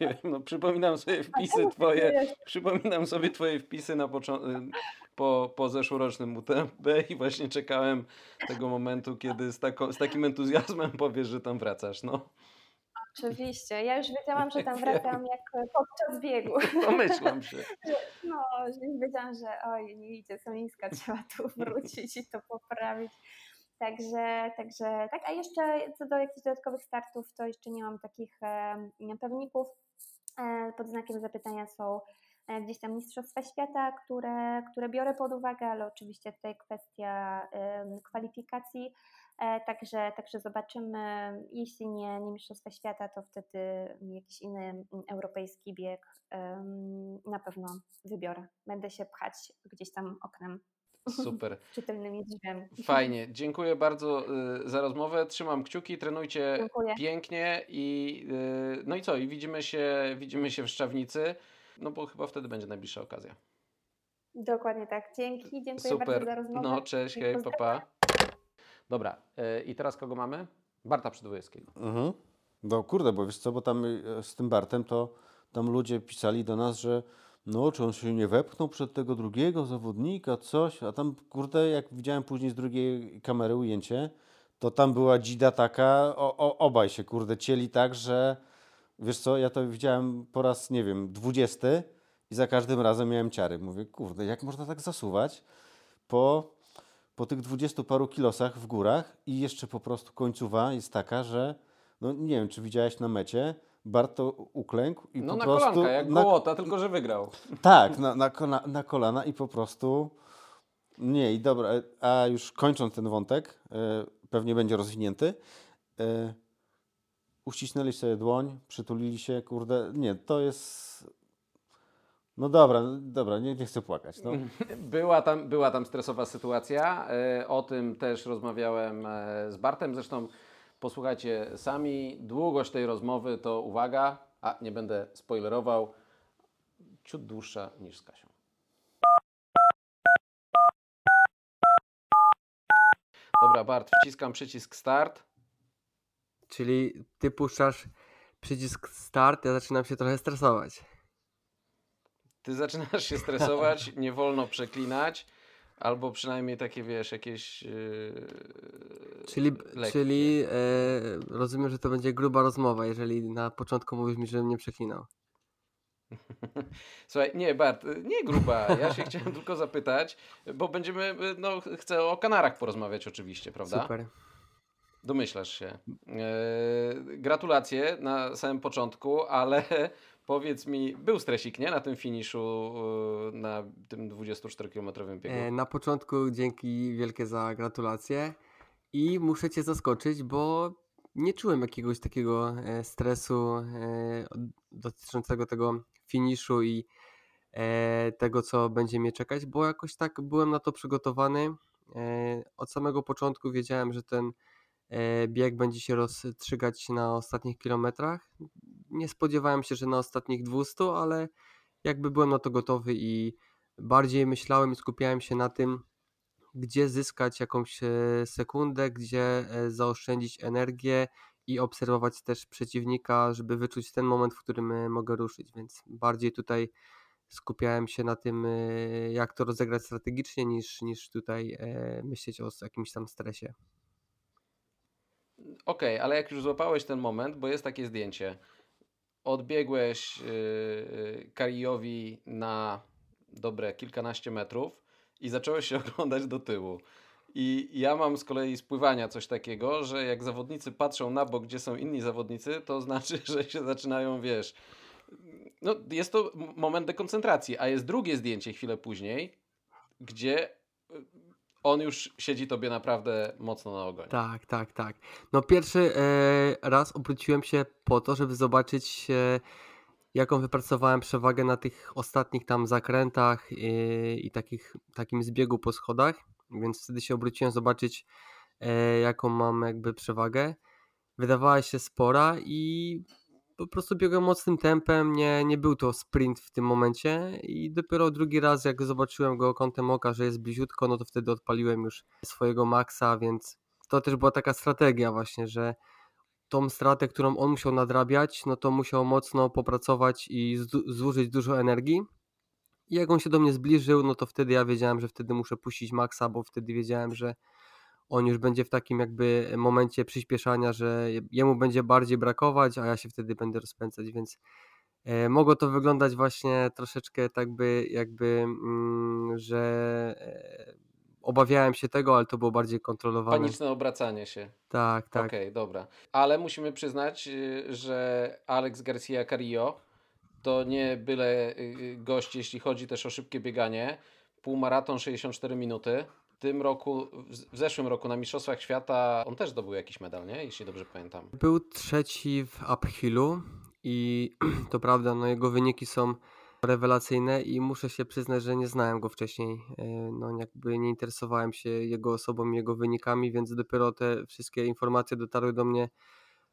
wiem, no, przypominam sobie wpisy Twoje, przypominam sobie Twoje wpisy na po, po zeszłorocznym UTMB i właśnie czekałem tego momentu, kiedy z, tako, z takim entuzjazmem powiesz, że tam wracasz. No, Oczywiście, ja już wiedziałam, że tam wracam jak podczas biegu. domyślam się. No, że już wiedziałam, że oj, nie idzie, są niska, trzeba tu wrócić i to poprawić. Także, także tak, a jeszcze co do jakichś dodatkowych startów, to jeszcze nie mam takich e, pewników. E, pod znakiem zapytania są e, gdzieś tam Mistrzostwa Świata, które, które biorę pod uwagę, ale oczywiście tutaj kwestia em, kwalifikacji. E, Także, także zobaczymy. Jeśli nie, nie Mistrzostwa Świata, to wtedy jakiś inny mm, europejski bieg na pewno wybiorę. Będę się pchać gdzieś tam oknem Super. czy tylnymi drzwiami. Fajnie. Dziękuję bardzo y, za rozmowę. Trzymam kciuki, trenujcie Dziękuję. pięknie i y, no i co? I widzimy się, widzimy się w Szczawnicy. No bo chyba wtedy będzie najbliższa okazja. Dokładnie tak. Dzięki, dziękuję Super. bardzo za rozmowę. No, cześć, hej, papa. Dobra, y, i teraz kogo mamy? Barta Przedwojewskiego. Mhm. No kurde, bo wiesz co, bo tam e, z tym Bartem to tam ludzie pisali do nas, że no, czy on się nie wepchnął przed tego drugiego zawodnika, coś, a tam kurde, jak widziałem później z drugiej kamery ujęcie, to tam była dzida taka, o, o, obaj się kurde cieli tak, że wiesz co, ja to widziałem po raz, nie wiem, dwudziesty i za każdym razem miałem ciary. Mówię, kurde, jak można tak zasuwać po po tych dwudziestu paru kilosach w górach i jeszcze po prostu końcowa jest taka, że no nie wiem, czy widziałeś na mecie, Barto uklękł i No po na prostu... kolanka, jak na, Gołota, tylko że wygrał. Tak, na, na, na kolana i po prostu... Nie, i dobra, a już kończąc ten wątek, e, pewnie będzie rozwinięty, e, uścisnęli sobie dłoń, przytulili się, kurde, nie, to jest... No dobra, dobra, nie, nie chcę płakać, no. Była tam, była tam stresowa sytuacja. e, O tym też rozmawiałem e, z Bartem. Zresztą posłuchajcie sami. Długość tej rozmowy to uwaga, a nie będę spoilerował, ciut dłuższa niż z Kasią. Dobra, Bart, wciskam przycisk start. Czyli ty puszczasz przycisk start, ja zaczynam się trochę stresować. Ty zaczynasz się stresować, nie wolno przeklinać, albo przynajmniej takie, wiesz, jakieś yy, Czyli, lekkie. czyli e, rozumiem, że to będzie gruba rozmowa, jeżeli na początku mówisz mi, żebym nie przeklinał. Słuchaj, nie, Bart, nie gruba. Ja się chciałem tylko zapytać, bo będziemy, no, chcę o Kanarach porozmawiać oczywiście, prawda? Super. Domyślasz się. E, gratulacje na samym początku, ale powiedz mi, był stresik, nie? Na tym finiszu, e, na tym 24-kilometrowym biegu. E, na początku dzięki wielkie za gratulacje i muszę cię zaskoczyć, bo nie czułem jakiegoś takiego e, stresu e, dotyczącego tego finiszu i tego, co będzie mnie czekać, bo jakoś tak byłem na to przygotowany. Od samego początku wiedziałem, że ten bieg będzie się rozstrzygać na ostatnich kilometrach. Nie spodziewałem się, że na ostatnich 200, ale jakby byłem na to gotowy i bardziej myślałem i skupiałem się na tym, gdzie zyskać jakąś e, sekundę, gdzie e, zaoszczędzić energię i obserwować też przeciwnika, żeby wyczuć ten moment, w którym e, mogę ruszyć. Więc bardziej tutaj skupiałem się na tym, jak to rozegrać strategicznie, niż, niż tutaj myśleć o jakimś tam stresie. Okej, ale jak już złapałeś ten moment, bo jest takie zdjęcie, odbiegłeś yy, Karijowi na dobre kilkanaście metrów i zacząłeś się oglądać do tyłu. I ja mam z kolei z pływania coś takiego, że jak zawodnicy patrzą na bok, gdzie są inni zawodnicy, to znaczy, że się zaczynają, wiesz, no jest to moment dekoncentracji, a jest drugie zdjęcie chwilę później, gdzie y, on już siedzi tobie naprawdę mocno na ogonie. Tak, tak, tak. No pierwszy e, raz obróciłem się po to, żeby zobaczyć e, jaką wypracowałem przewagę na tych ostatnich tam zakrętach e, i takich, takim zbiegu po schodach, więc wtedy się obróciłem zobaczyć e, jaką mam jakby przewagę. Wydawała się spora i po prostu biegłem mocnym tempem, nie, nie był to sprint w tym momencie i dopiero drugi raz jak zobaczyłem go kątem oka, że jest bliziutko, no to wtedy odpaliłem już swojego maksa, więc to też była taka strategia właśnie, że tą stratę, którą on musiał nadrabiać, no to musiał mocno popracować i zużyć dużo energii. I jak on się do mnie zbliżył, no to wtedy ja wiedziałem, że wtedy muszę puścić maksa, bo wtedy wiedziałem, że on już będzie w takim jakby momencie przyspieszania, że je- jemu będzie bardziej brakować, a ja się wtedy będę rozpędzać, więc e, mogło to wyglądać właśnie troszeczkę tak by jakby, mm, że e, obawiałem się tego, ale to było bardziej kontrolowane. Paniczne obracanie się. Tak, tak. Okej, dobra. Ale musimy przyznać, y, że Alex Garcia Carillo to nie byle y, gość, jeśli chodzi też o szybkie bieganie. Półmaraton 64 minuty. Tym roku, w w zeszłym roku na Mistrzostwach Świata on też zdobył jakiś medal, nie? Jeśli dobrze pamiętam. Był trzeci w uphillu i to prawda, no jego wyniki są rewelacyjne i muszę się przyznać, że nie znałem go wcześniej. E, No jakby nie interesowałem się jego osobą i jego wynikami, więc dopiero te wszystkie informacje dotarły do mnie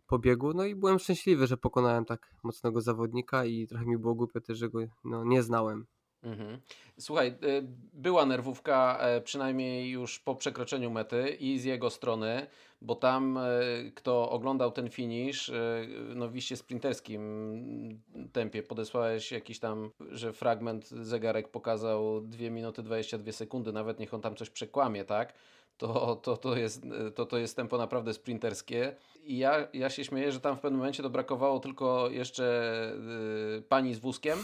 po biegu. No i byłem szczęśliwy, że pokonałem tak mocnego zawodnika i trochę mi było głupio też, że go no, nie znałem. Mhm. Słuchaj, y, była nerwówka e, przynajmniej już po przekroczeniu mety i z jego strony, bo tam e, kto oglądał ten finish e, no w sprinterskim tempie podesłałeś jakiś tam, że fragment zegarek pokazał 2 minuty 22 sekundy, nawet niech on tam coś przekłamie, tak? To, to, to, jest, to, to jest tempo naprawdę sprinterskie. I ja, ja się śmieję, że tam w pewnym momencie to brakowało tylko jeszcze pani z wózkiem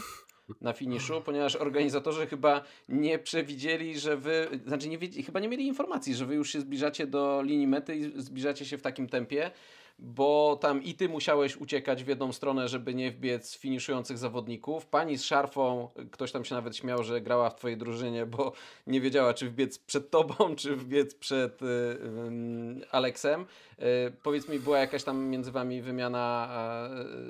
na finiszu, ponieważ organizatorzy chyba nie przewidzieli, że wy, znaczy nie chyba nie mieli informacji, że wy już się zbliżacie do linii mety i zbliżacie się w takim tempie, bo tam i ty musiałeś uciekać w jedną stronę, żeby nie wbiec finiszujących zawodników. Pani z szarfą, ktoś tam się nawet śmiał, że grała w twojej drużynie, bo nie wiedziała, czy wbiec przed tobą, czy wbiec przed y, ym, Aleksem. Y, powiedz mi, była jakaś tam między wami wymiana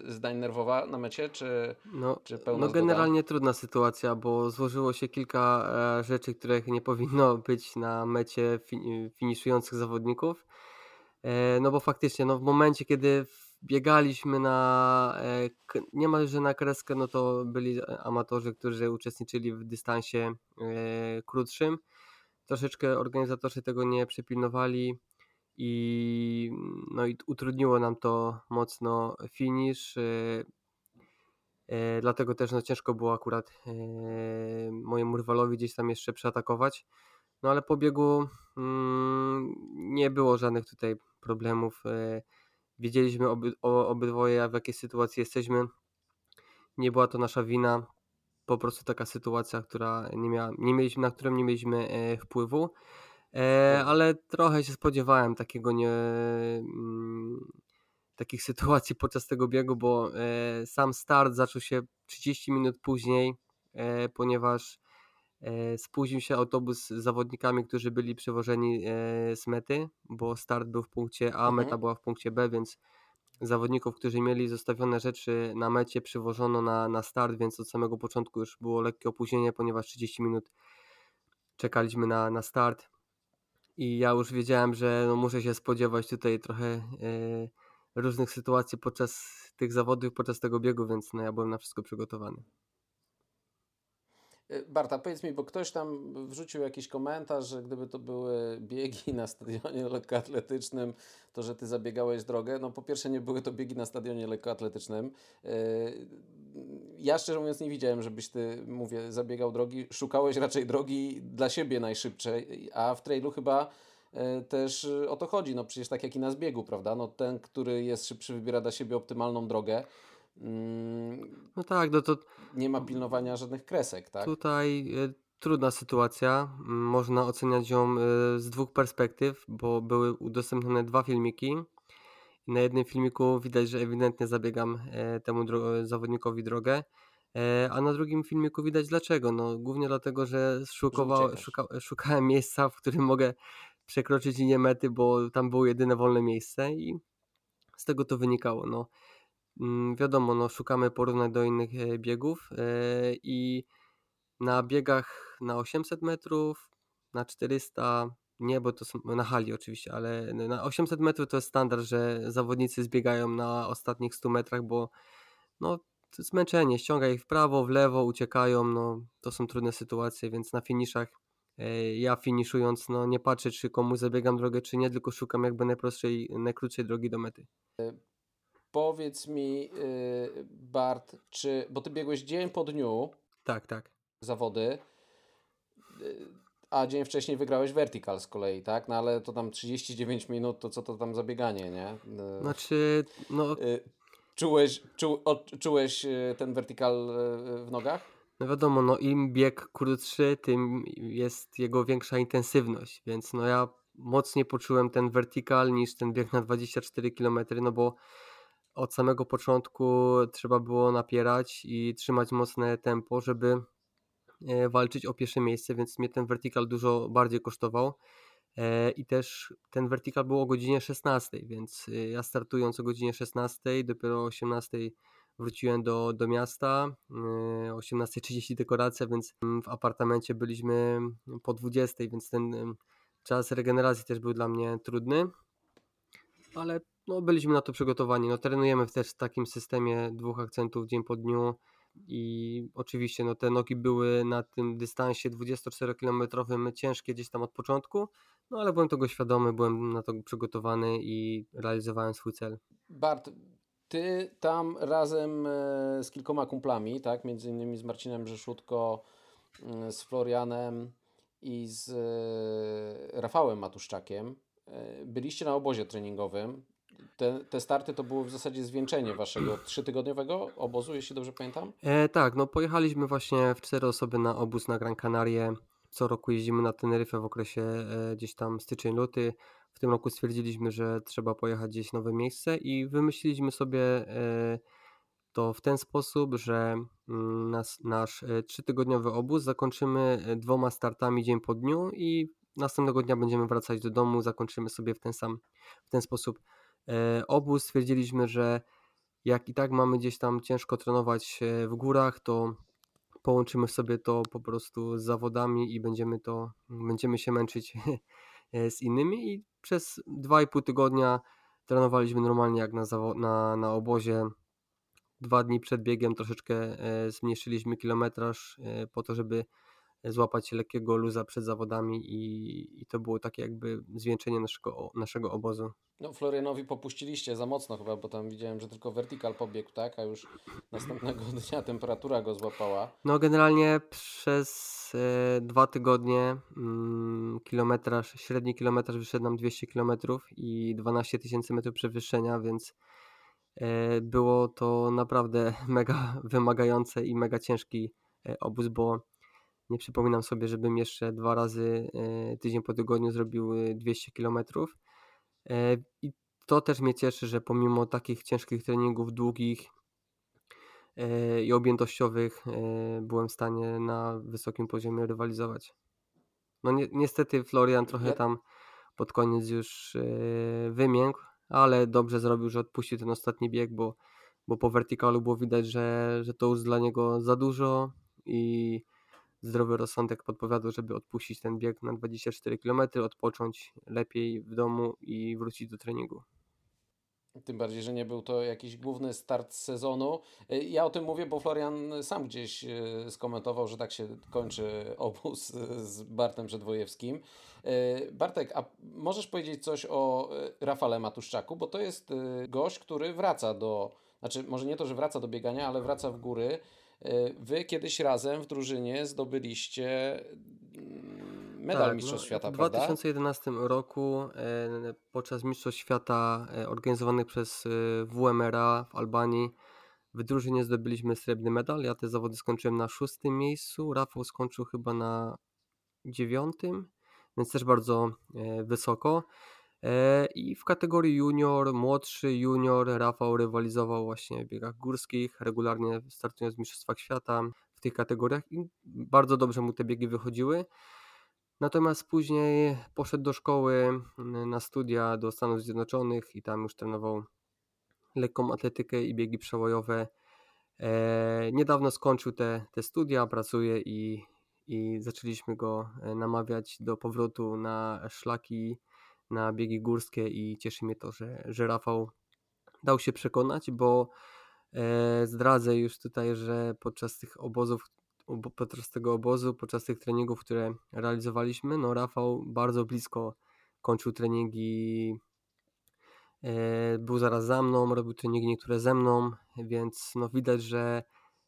y, zdań nerwowa na mecie, czy... No, Czy pełna no zgoda? generalnie trudna sytuacja, bo złożyło się kilka e, rzeczy, których nie powinno być na mecie fi, finiszujących zawodników. E, no bo faktycznie, no w momencie, kiedy biegaliśmy na e, niemalże na kreskę, no to byli amatorzy, którzy uczestniczyli w dystansie e, krótszym. troszeczkę organizatorzy tego nie przepilnowali i, no i utrudniło nam to mocno finish. E, dlatego też no, ciężko było akurat mojemu rywalowi gdzieś tam jeszcze przeatakować. No ale po biegu mm, nie było żadnych tutaj problemów. E, wiedzieliśmy oby, o, obydwoje w jakiej sytuacji jesteśmy. Nie była to nasza wina. Po prostu taka sytuacja, która nie miała, nie mieliśmy, na którą nie mieliśmy e, wpływu. E, ale trochę się spodziewałem takiego nie, mm, takich sytuacji podczas tego biegu, bo sam start zaczął się 30 minut później, ponieważ spóźnił się autobus z zawodnikami, którzy byli przewożeni e, z mety, bo start był w punkcie A, Mhm. meta była w punkcie B, więc zawodników, którzy mieli zostawione rzeczy na mecie, przywożono na, na start, więc od samego początku już było lekkie opóźnienie, ponieważ 30 minut czekaliśmy na, na start i ja już wiedziałem, że no muszę się spodziewać tutaj trochę e, różnych sytuacji podczas tych zawodów, podczas tego biegu, więc no ja byłem na wszystko przygotowany. Y, Barta, powiedz mi, bo ktoś tam wrzucił jakiś komentarz, że gdyby to były biegi na stadionie lekkoatletycznym, to że ty zabiegałeś drogę. No po pierwsze nie były to biegi na stadionie lekkoatletycznym. Y, Ja szczerze mówiąc nie widziałem, żebyś ty, mówię, zabiegał drogi. Szukałeś raczej drogi dla siebie najszybciej, a w trailu chyba y, też o to chodzi. No przecież tak jak i na zbiegu, prawda? No ten, który jest szybszy, wybiera dla siebie optymalną drogę. Mm, No tak, no to Nie ma pilnowania żadnych kresek, tak? Tutaj e, trudna sytuacja. M, Można oceniać ją e, z dwóch perspektyw, bo były udostępnione dwa filmiki. Na jednym filmiku widać, że ewidentnie zabiegam e, temu dro- zawodnikowi drogę, a na drugim filmiku widać dlaczego. No, głównie dlatego, że szukowa- szuka- szukałem miejsca, w którym mogę przekroczyć linię mety, bo tam było jedyne wolne miejsce i z tego to wynikało. No. Mm, Wiadomo, no, szukamy porównań do innych e, biegów e, i na biegach na 800 metrów, na 400, nie, bo to są na hali oczywiście, ale na 800 metrów to jest standard, że zawodnicy zbiegają na ostatnich 100 metrach, bo no, to zmęczenie, ściąga ich w prawo, w lewo, uciekają, no, to są trudne sytuacje, więc na finiszach e, ja finiszując, no, nie patrzę, czy komuś zabiegam drogę, czy nie, tylko szukam jakby najprostszej, najkrótszej drogi do mety. Powiedz mi, yy, Bart, czy, bo ty biegłeś dzień po dniu Tak, tak. zawody, yy, a dzień wcześniej wygrałeś vertical z kolei, tak? No ale to tam 39 minut, to co to tam za bieganie, nie? Yy, Znaczy, no, yy, czułeś, czu, czułeś ten vertical w nogach? No wiadomo, no im bieg krótszy, tym jest jego większa intensywność, więc no ja mocniej poczułem ten vertical niż ten bieg na 24 km, no bo od samego początku trzeba było napierać i trzymać mocne tempo, żeby e, walczyć o pierwsze miejsce, więc mnie ten vertical dużo bardziej kosztował. E, I też ten vertical był o godzinie 16, więc e, ja startując o godzinie 16, dopiero o 18 wróciłem do, do miasta. e, O 18.30 dekoracja, więc mm, w apartamencie byliśmy po 20, więc ten em, czas regeneracji też był dla mnie trudny. Ale no, byliśmy na to przygotowani. No, trenujemy też w takim systemie dwóch akcentów dzień po dniu. I oczywiście no, te nogi były na tym dystansie 24-kilometrowym ciężkie gdzieś tam od początku, no ale byłem tego świadomy, byłem na to przygotowany i realizowałem swój cel. Bart, ty tam razem e, z kilkoma kumplami, tak? Między innymi z Marcinem Rzeszutko, mm, z Florianem i z e, Rafałem Matuszczakiem. e, Byliście na obozie treningowym. Te, te starty to było w zasadzie zwieńczenie waszego trzytygodniowego obozu, jeśli dobrze pamiętam. E, tak, no pojechaliśmy właśnie w cztery osoby na obóz na Gran Canaria. Co roku jeździmy na Teneryfę w okresie e, gdzieś tam styczeń-luty. W tym roku stwierdziliśmy, że trzeba pojechać gdzieś nowe miejsce i wymyśliliśmy sobie e, to w ten sposób, że mm, nas, nasz e, trzytygodniowy obóz zakończymy e, dwoma startami dzień po dniu i następnego dnia będziemy wracać do domu, zakończymy sobie w ten sam, w ten sposób e, obóz. Stwierdziliśmy, że jak i tak mamy gdzieś tam ciężko trenować w górach, to połączymy sobie to po prostu z zawodami i będziemy to, będziemy się męczyć e, z innymi i przez 2,5 tygodnia trenowaliśmy normalnie jak na, na, na obozie. Dwa dni przed biegiem troszeczkę e, zmniejszyliśmy kilometraż po to, żeby złapać lekkiego luza przed zawodami i, i to było takie jakby zwieńczenie naszego, naszego obozu. No, Florianowi popuściliście za mocno chyba, bo tam widziałem, że tylko vertical pobiegł, tak? A już następnego dnia temperatura go złapała. No generalnie przez e, dwa tygodnie mm, kilometraż, średni kilometraż wyszedł nam 200 km i 12 tysięcy metrów przewyższenia, więc e, było to naprawdę mega wymagające i mega ciężki e, obóz, bo nie przypominam sobie, żebym jeszcze dwa razy e, tydzień po tygodniu zrobił 200 kilometrów. E, I to też mnie cieszy, że pomimo takich ciężkich treningów, długich e, i objętościowych, e, byłem w stanie na wysokim poziomie rywalizować. No ni niestety Florian trochę tam pod koniec już wymiękł, ale dobrze zrobił, że odpuścił ten ostatni bieg, bo, bo po wertykalu było widać, że, że to już dla niego za dużo i zdrowy rozsądek podpowiadał, żeby odpuścić ten bieg na 24 km, odpocząć lepiej w domu i wrócić do treningu. Tym bardziej, że nie był to jakiś główny start sezonu. Y, ja o tym mówię, bo Florian sam gdzieś y, skomentował, że tak się kończy obóz z Bartem Przedwojewskim. Y, Bartek, a możesz powiedzieć coś o Rafale Matuszczaku, bo to jest gość, który wraca do, znaczy może nie to, że wraca do biegania, ale wraca w góry. E, wy kiedyś razem w drużynie zdobyliście mm, medal tak, Mistrzostw no, Świata, w 2011 prawda? roku e, podczas Mistrzostw Świata e, organizowanych przez WMRA w Albanii w drużynie zdobyliśmy srebrny medal. Ja te zawody skończyłem na szóstym miejscu, Rafał skończył chyba na dziewiątym, więc też bardzo wysoko. E, I w kategorii junior, młodszy junior, Rafał rywalizował właśnie w biegach górskich, regularnie startując w Mistrzostwach Świata w tych kategoriach i bardzo dobrze mu te biegi wychodziły. Natomiast później poszedł do szkoły na studia do Stanów Zjednoczonych i tam już trenował lekką atletykę i biegi przełajowe. E, niedawno skończył te, te studia, pracuje i, i zaczęliśmy go e, namawiać do powrotu na szlaki na biegi górskie i cieszy mnie to, że, że Rafał dał się przekonać, bo e, zdradzę już tutaj, że podczas tych obozów, podczas tego obozu, podczas tych treningów, które realizowaliśmy, no Rafał bardzo blisko kończył treningi, e, był zaraz za mną, robił treningi niektóre ze mną, więc no widać, że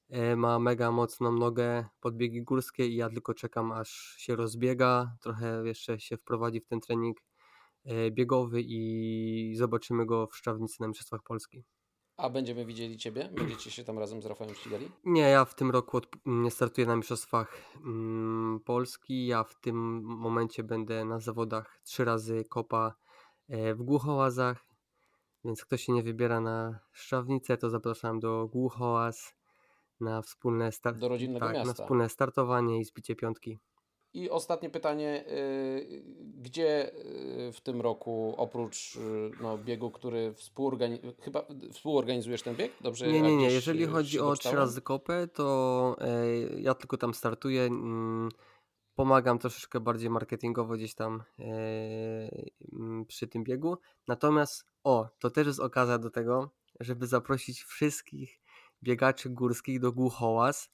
e, ma mega mocną nogę pod biegi górskie i ja tylko czekam aż się rozbiega, trochę jeszcze się wprowadzi w ten trening biegowy i zobaczymy go w Szczawnicy na Mistrzostwach Polski. A będziemy widzieli Ciebie? Będziecie się tam razem z Rafałem ścigali? Nie, ja w tym roku nie startuję na Mistrzostwach mm, Polski. Ja w tym momencie będę na zawodach trzy razy kopa e, w Głuchołazach, więc kto się nie wybiera na Szczawnicę, to zapraszam do Głuchołaz na wspólne, start- do rodzinnego tak, miasta. na wspólne startowanie i zbicie piątki. I ostatnie pytanie, y, gdzie y, w tym roku oprócz y, no, biegu, który chyba współorganizujesz ten bieg? Dobrze? Nie, nie, nie. Jeżeli chodzi o trzy razy kopę, to e, ja tylko tam startuję. Mm, pomagam troszeczkę bardziej marketingowo gdzieś tam e, mm, przy tym biegu. Natomiast o, to też jest okazja do tego, żeby zaprosić wszystkich biegaczy górskich do Głuchołaz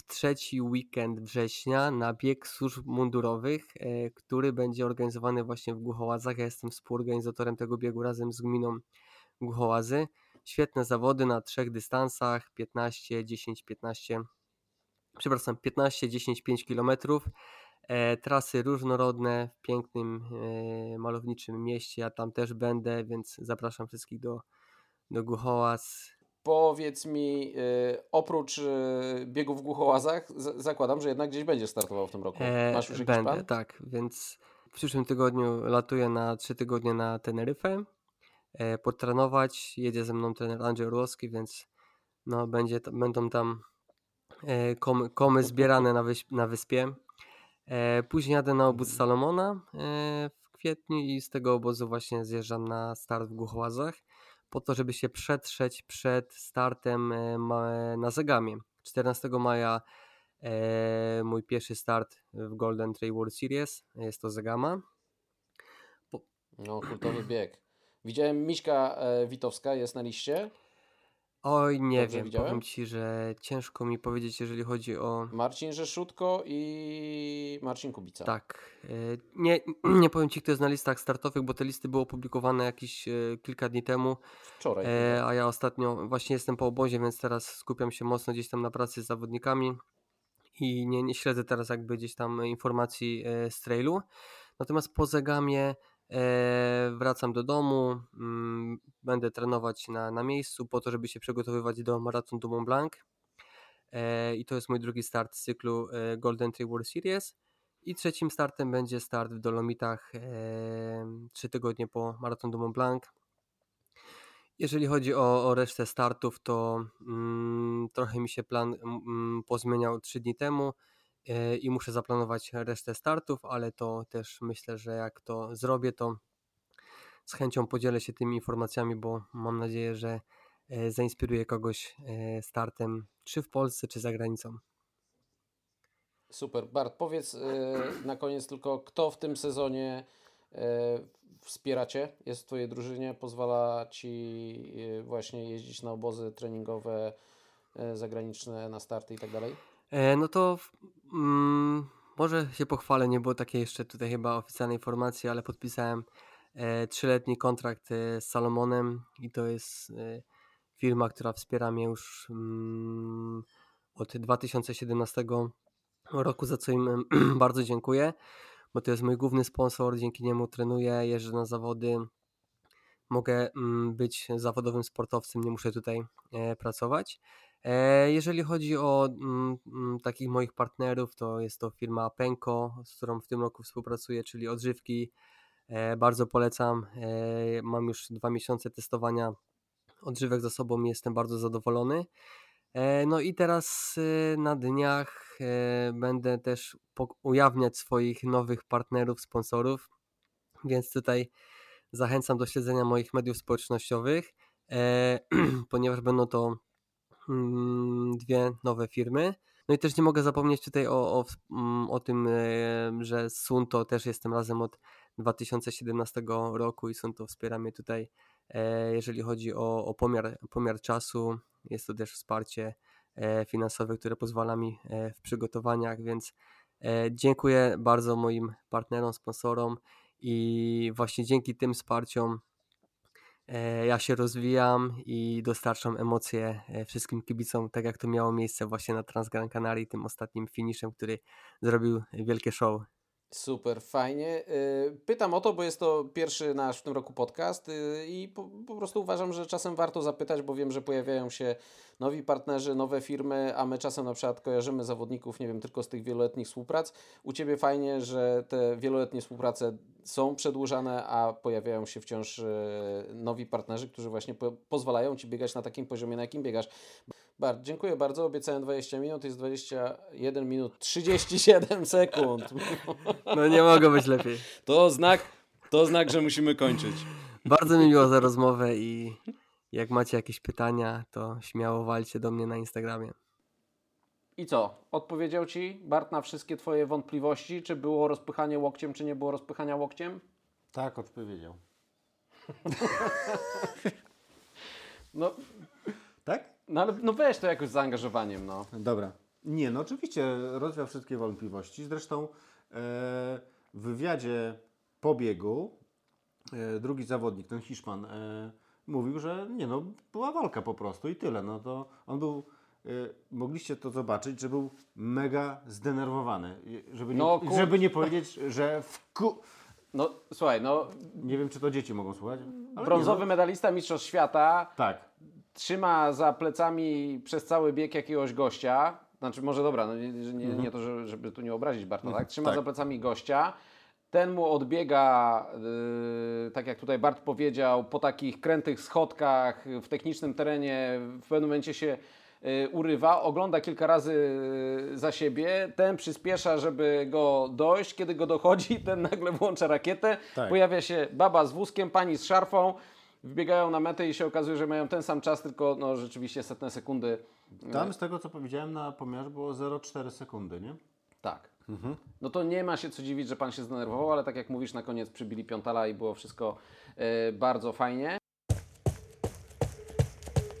w trzeci weekend września na bieg służb mundurowych, e, który będzie organizowany właśnie w Głuchołazach. Ja jestem współorganizatorem tego biegu razem z gminą Głuchołazy. Świetne zawody na trzech dystansach 15, 10, 15, przepraszam, 15, 10, 5 km. E, trasy różnorodne w pięknym, e, malowniczym mieście. Ja tam też będę, więc zapraszam wszystkich do, do Głuchołaz. Powiedz mi, y, oprócz y, biegów w głuchołazach, zakładam, że jednak gdzieś będzie startował w tym roku. E, Masz już jakiś Będę, plan? tak. Więc w przyszłym tygodniu latuję na trzy tygodnie na Teneryfę, e, potrenować. Jedzie ze mną trener Andrzej Orłowski, więc no, będzie, będą tam e, komy, komy zbierane na, wysp, na wyspie. E, później jadę na obóz mhm. Salomona e, w kwietniu i z tego obozu właśnie zjeżdżam na start w Głuchołazach po to, żeby się przetrzeć przed startem e, na Zegamie. 14 maja e, mój pierwszy start w Golden Trail World Series, jest to Zegama. Po... No, kultowy bieg. Widziałem Miśka e, Witowska jest na liście. Oj, nie Dobrze wiem, widziałem? powiem Ci, że ciężko mi powiedzieć, jeżeli chodzi o... Marcin Rzeszutko i Marcin Kubica. Tak. e, Nie, nie powiem Ci, kto jest na listach startowych, bo te listy były opublikowane jakieś e, kilka dni temu, Wczoraj. e, a ja ostatnio właśnie jestem po obozie, więc teraz skupiam się mocno gdzieś tam na pracy z zawodnikami i nie, nie śledzę teraz jakby gdzieś tam informacji z trailu. Natomiast po zegamie wracam do domu, mm, będę trenować na, na miejscu po to, żeby się przygotowywać do Marathon du Mont Blanc. E, I to jest mój drugi start z cyklu e, Golden Trail World Series. I trzecim startem będzie start w Dolomitach e, trzy tygodnie po Marathon du Mont Blanc. Jeżeli chodzi o, o resztę startów, to mm, trochę mi się plan mm, pozmieniał trzy dni temu e, i muszę zaplanować resztę startów, ale to też myślę, że jak to zrobię, to z chęcią podzielę się tymi informacjami, bo mam nadzieję, że e, zainspiruję kogoś e, startem, czy w Polsce, czy za granicą. Super. Bart, powiedz na koniec tylko, kto w tym sezonie wspiera Cię, jest w Twojej drużynie, pozwala Ci właśnie jeździć na obozy treningowe zagraniczne, na starty i tak dalej? E, no to mm, może się pochwalę, nie było takiej jeszcze tutaj chyba oficjalnej informacji, ale podpisałem e, trzyletni kontrakt e, z Salomonem i to jest firma, która wspiera mnie już mm, od 2017 roku, za co im bardzo dziękuję, bo to jest mój główny sponsor, dzięki niemu trenuję, jeżdżę na zawody, mogę mm, być zawodowym sportowcem, nie muszę tutaj pracować. E, Jeżeli chodzi o mm, mm, takich moich partnerów, to jest to firma Penko, z którą w tym roku współpracuję, czyli odżywki. E, Bardzo polecam. E, Mam już dwa miesiące testowania odżywek za sobą i jestem bardzo zadowolony. E, No i teraz e, na dniach e, będę też ujawniać swoich nowych partnerów, sponsorów, więc tutaj zachęcam do śledzenia moich mediów społecznościowych, e, ponieważ będą to dwie nowe firmy. No i też nie mogę zapomnieć tutaj o, o, mm, o tym, e, że Sunto też jestem razem od 2017 roku i Sunto wspiera mnie tutaj, e, jeżeli chodzi o, o pomiar, pomiar czasu. Jest to też wsparcie e, finansowe, które pozwala mi w przygotowaniach, więc dziękuję bardzo moim partnerom, sponsorom i właśnie dzięki tym wsparciom ja się rozwijam i dostarczam emocje e, wszystkim kibicom, tak jak to miało miejsce właśnie na Transgran Canaria, tym ostatnim finiszem, który zrobił wielkie show. Super, fajnie. Y, Pytam o to, bo jest to pierwszy nasz w tym roku podcast y, i po, po prostu uważam, że czasem warto zapytać, bo wiem, że pojawiają się nowi partnerzy, nowe firmy, a my czasem na przykład kojarzymy zawodników, nie wiem, tylko z tych wieloletnich współprac. U Ciebie fajnie, że te wieloletnie współprace są przedłużane, a pojawiają się wciąż y, nowi partnerzy, którzy właśnie po, pozwalają Ci biegać na takim poziomie, na jakim biegasz. Bart, dziękuję bardzo. Obiecałem 20 minut, jest 21 minut 37 sekund. No nie mogło być lepiej. To znak, to znak, że musimy kończyć. Bardzo mi miło za rozmowę i jak macie jakieś pytania, to śmiało walcie do mnie na Instagramie. I co? Odpowiedział Ci Bart na wszystkie Twoje wątpliwości, czy było rozpychanie łokciem, czy nie było rozpychania łokciem? Tak, odpowiedział. No, Tak? No ale no weź to jakoś z zaangażowaniem, no. Dobra. Nie, no oczywiście rozwiał wszystkie wątpliwości. Zresztą e, w wywiadzie po biegu e, drugi zawodnik, ten Hiszpan, e, mówił, że nie no, była walka po prostu i tyle. No to on był, e, mogliście to zobaczyć, że był mega zdenerwowany. Żeby nie, No, kur- żeby nie powiedzieć, że wku... No słuchaj, no Nie wiem, czy to dzieci mogą słuchać. brązowy nie, medalista Mistrzostw Świata no. Tak. Trzyma za plecami przez cały bieg jakiegoś gościa. Znaczy, może dobra, no nie, nie, nie to, że- żeby tu nie obrazić Barta, tak? Trzyma tak. za plecami gościa. Ten mu odbiega, yy, tak jak tutaj Bart powiedział, po takich krętych schodkach w technicznym terenie. W pewnym momencie się yy, urywa, ogląda kilka razy yy, za siebie. Ten przyspiesza, żeby go dojść. Kiedy go dochodzi, ten nagle włącza rakietę. Tak. Pojawia się baba z wózkiem, pani z szarfą. Wbiegają na metę i się okazuje, że mają ten sam czas, tylko no, rzeczywiście setne sekundy. Tam z tego, co powiedziałem na pomiarze było 0,4 sekundy, nie? Tak. No to nie ma się co dziwić, że pan się zdenerwował, ale tak jak mówisz, na koniec przybili piątala i było wszystko e, bardzo fajnie.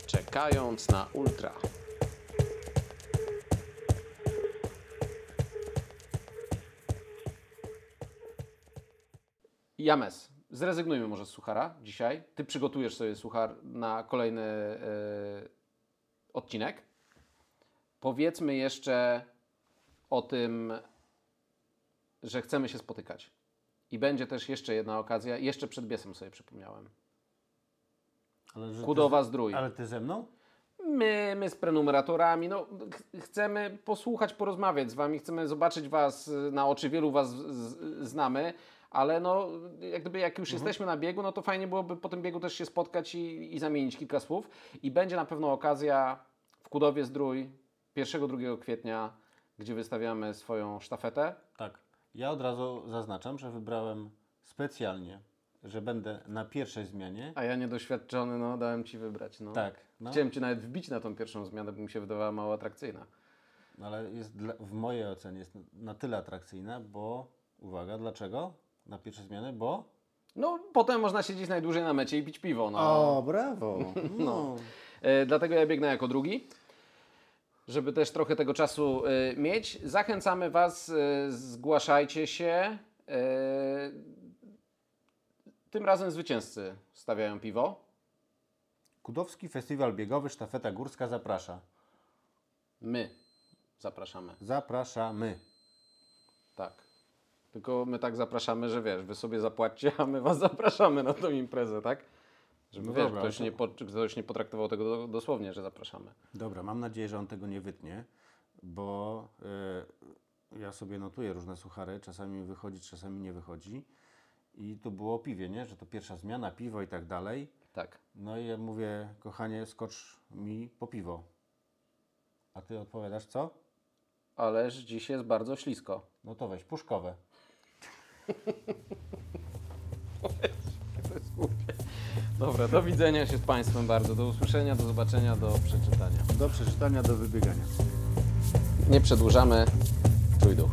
Czekaj. Naciskając na ultra. James, zrezygnujmy może z suchara dzisiaj. Ty przygotujesz sobie suchar na kolejny e, odcinek. Powiedzmy jeszcze o tym, że chcemy się spotykać. I będzie też jeszcze jedna okazja, jeszcze przed biesem sobie przypomniałem. Ale że Kudowa ty, Zdrój. Ale ty ze mną? My, my z prenumeratorami, no, ch- chcemy posłuchać, porozmawiać z Wami, chcemy zobaczyć Was y, na oczy, wielu Was znamy, ale no, jak gdyby jak już jesteśmy na biegu, no to fajnie byłoby po tym biegu też się spotkać i, i zamienić kilka słów. I będzie na pewno okazja w Kudowie Zdrój 1-2 kwietnia, gdzie wystawiamy swoją sztafetę. Tak. Ja od razu zaznaczam, że wybrałem specjalnie, że będę na pierwszej zmianie. A ja niedoświadczony, no dałem Ci wybrać. No. Tak. No, Chciałem Cię nawet wbić na tą pierwszą zmianę, bo mi się wydawała mało atrakcyjna. no ale jest dla, w mojej ocenie jest na tyle atrakcyjna, bo uwaga, dlaczego? Na pierwszej zmianie, bo. No, potem można siedzieć najdłużej na mecie i pić piwo. No. brawo. No. E, dlatego ja biegnę jako drugi, żeby też trochę tego czasu e, mieć. Zachęcamy Was, e, zgłaszajcie się. E, tym razem zwycięzcy stawiają piwo. Kudowski Festiwal Biegowy Sztafeta Górska zaprasza. My zapraszamy. Zapraszamy. Tak. Tylko my tak zapraszamy, że wiesz, wy sobie zapłaćcie, a my was zapraszamy na tą imprezę, tak? Żeby No wiesz, dobra, ktoś, ale nie po, ktoś nie potraktował tego do, dosłownie, że zapraszamy. Dobra, mam nadzieję, że on tego nie wytnie, bo y, ja sobie notuję różne suchary, czasami mi wychodzi, czasami nie wychodzi. I tu było o piwie, nie? Że to pierwsza zmiana, piwo i tak dalej. Tak. No i ja mówię, kochanie, skocz mi po piwo. A ty odpowiadasz co? Ależ dziś jest bardzo ślisko. No to weź puszkowe. Dobra, do widzenia się z Państwem bardzo. Do usłyszenia, do zobaczenia, do przeczytania. Do przeczytania, do wybiegania. Nie przedłużamy. Czuj duch.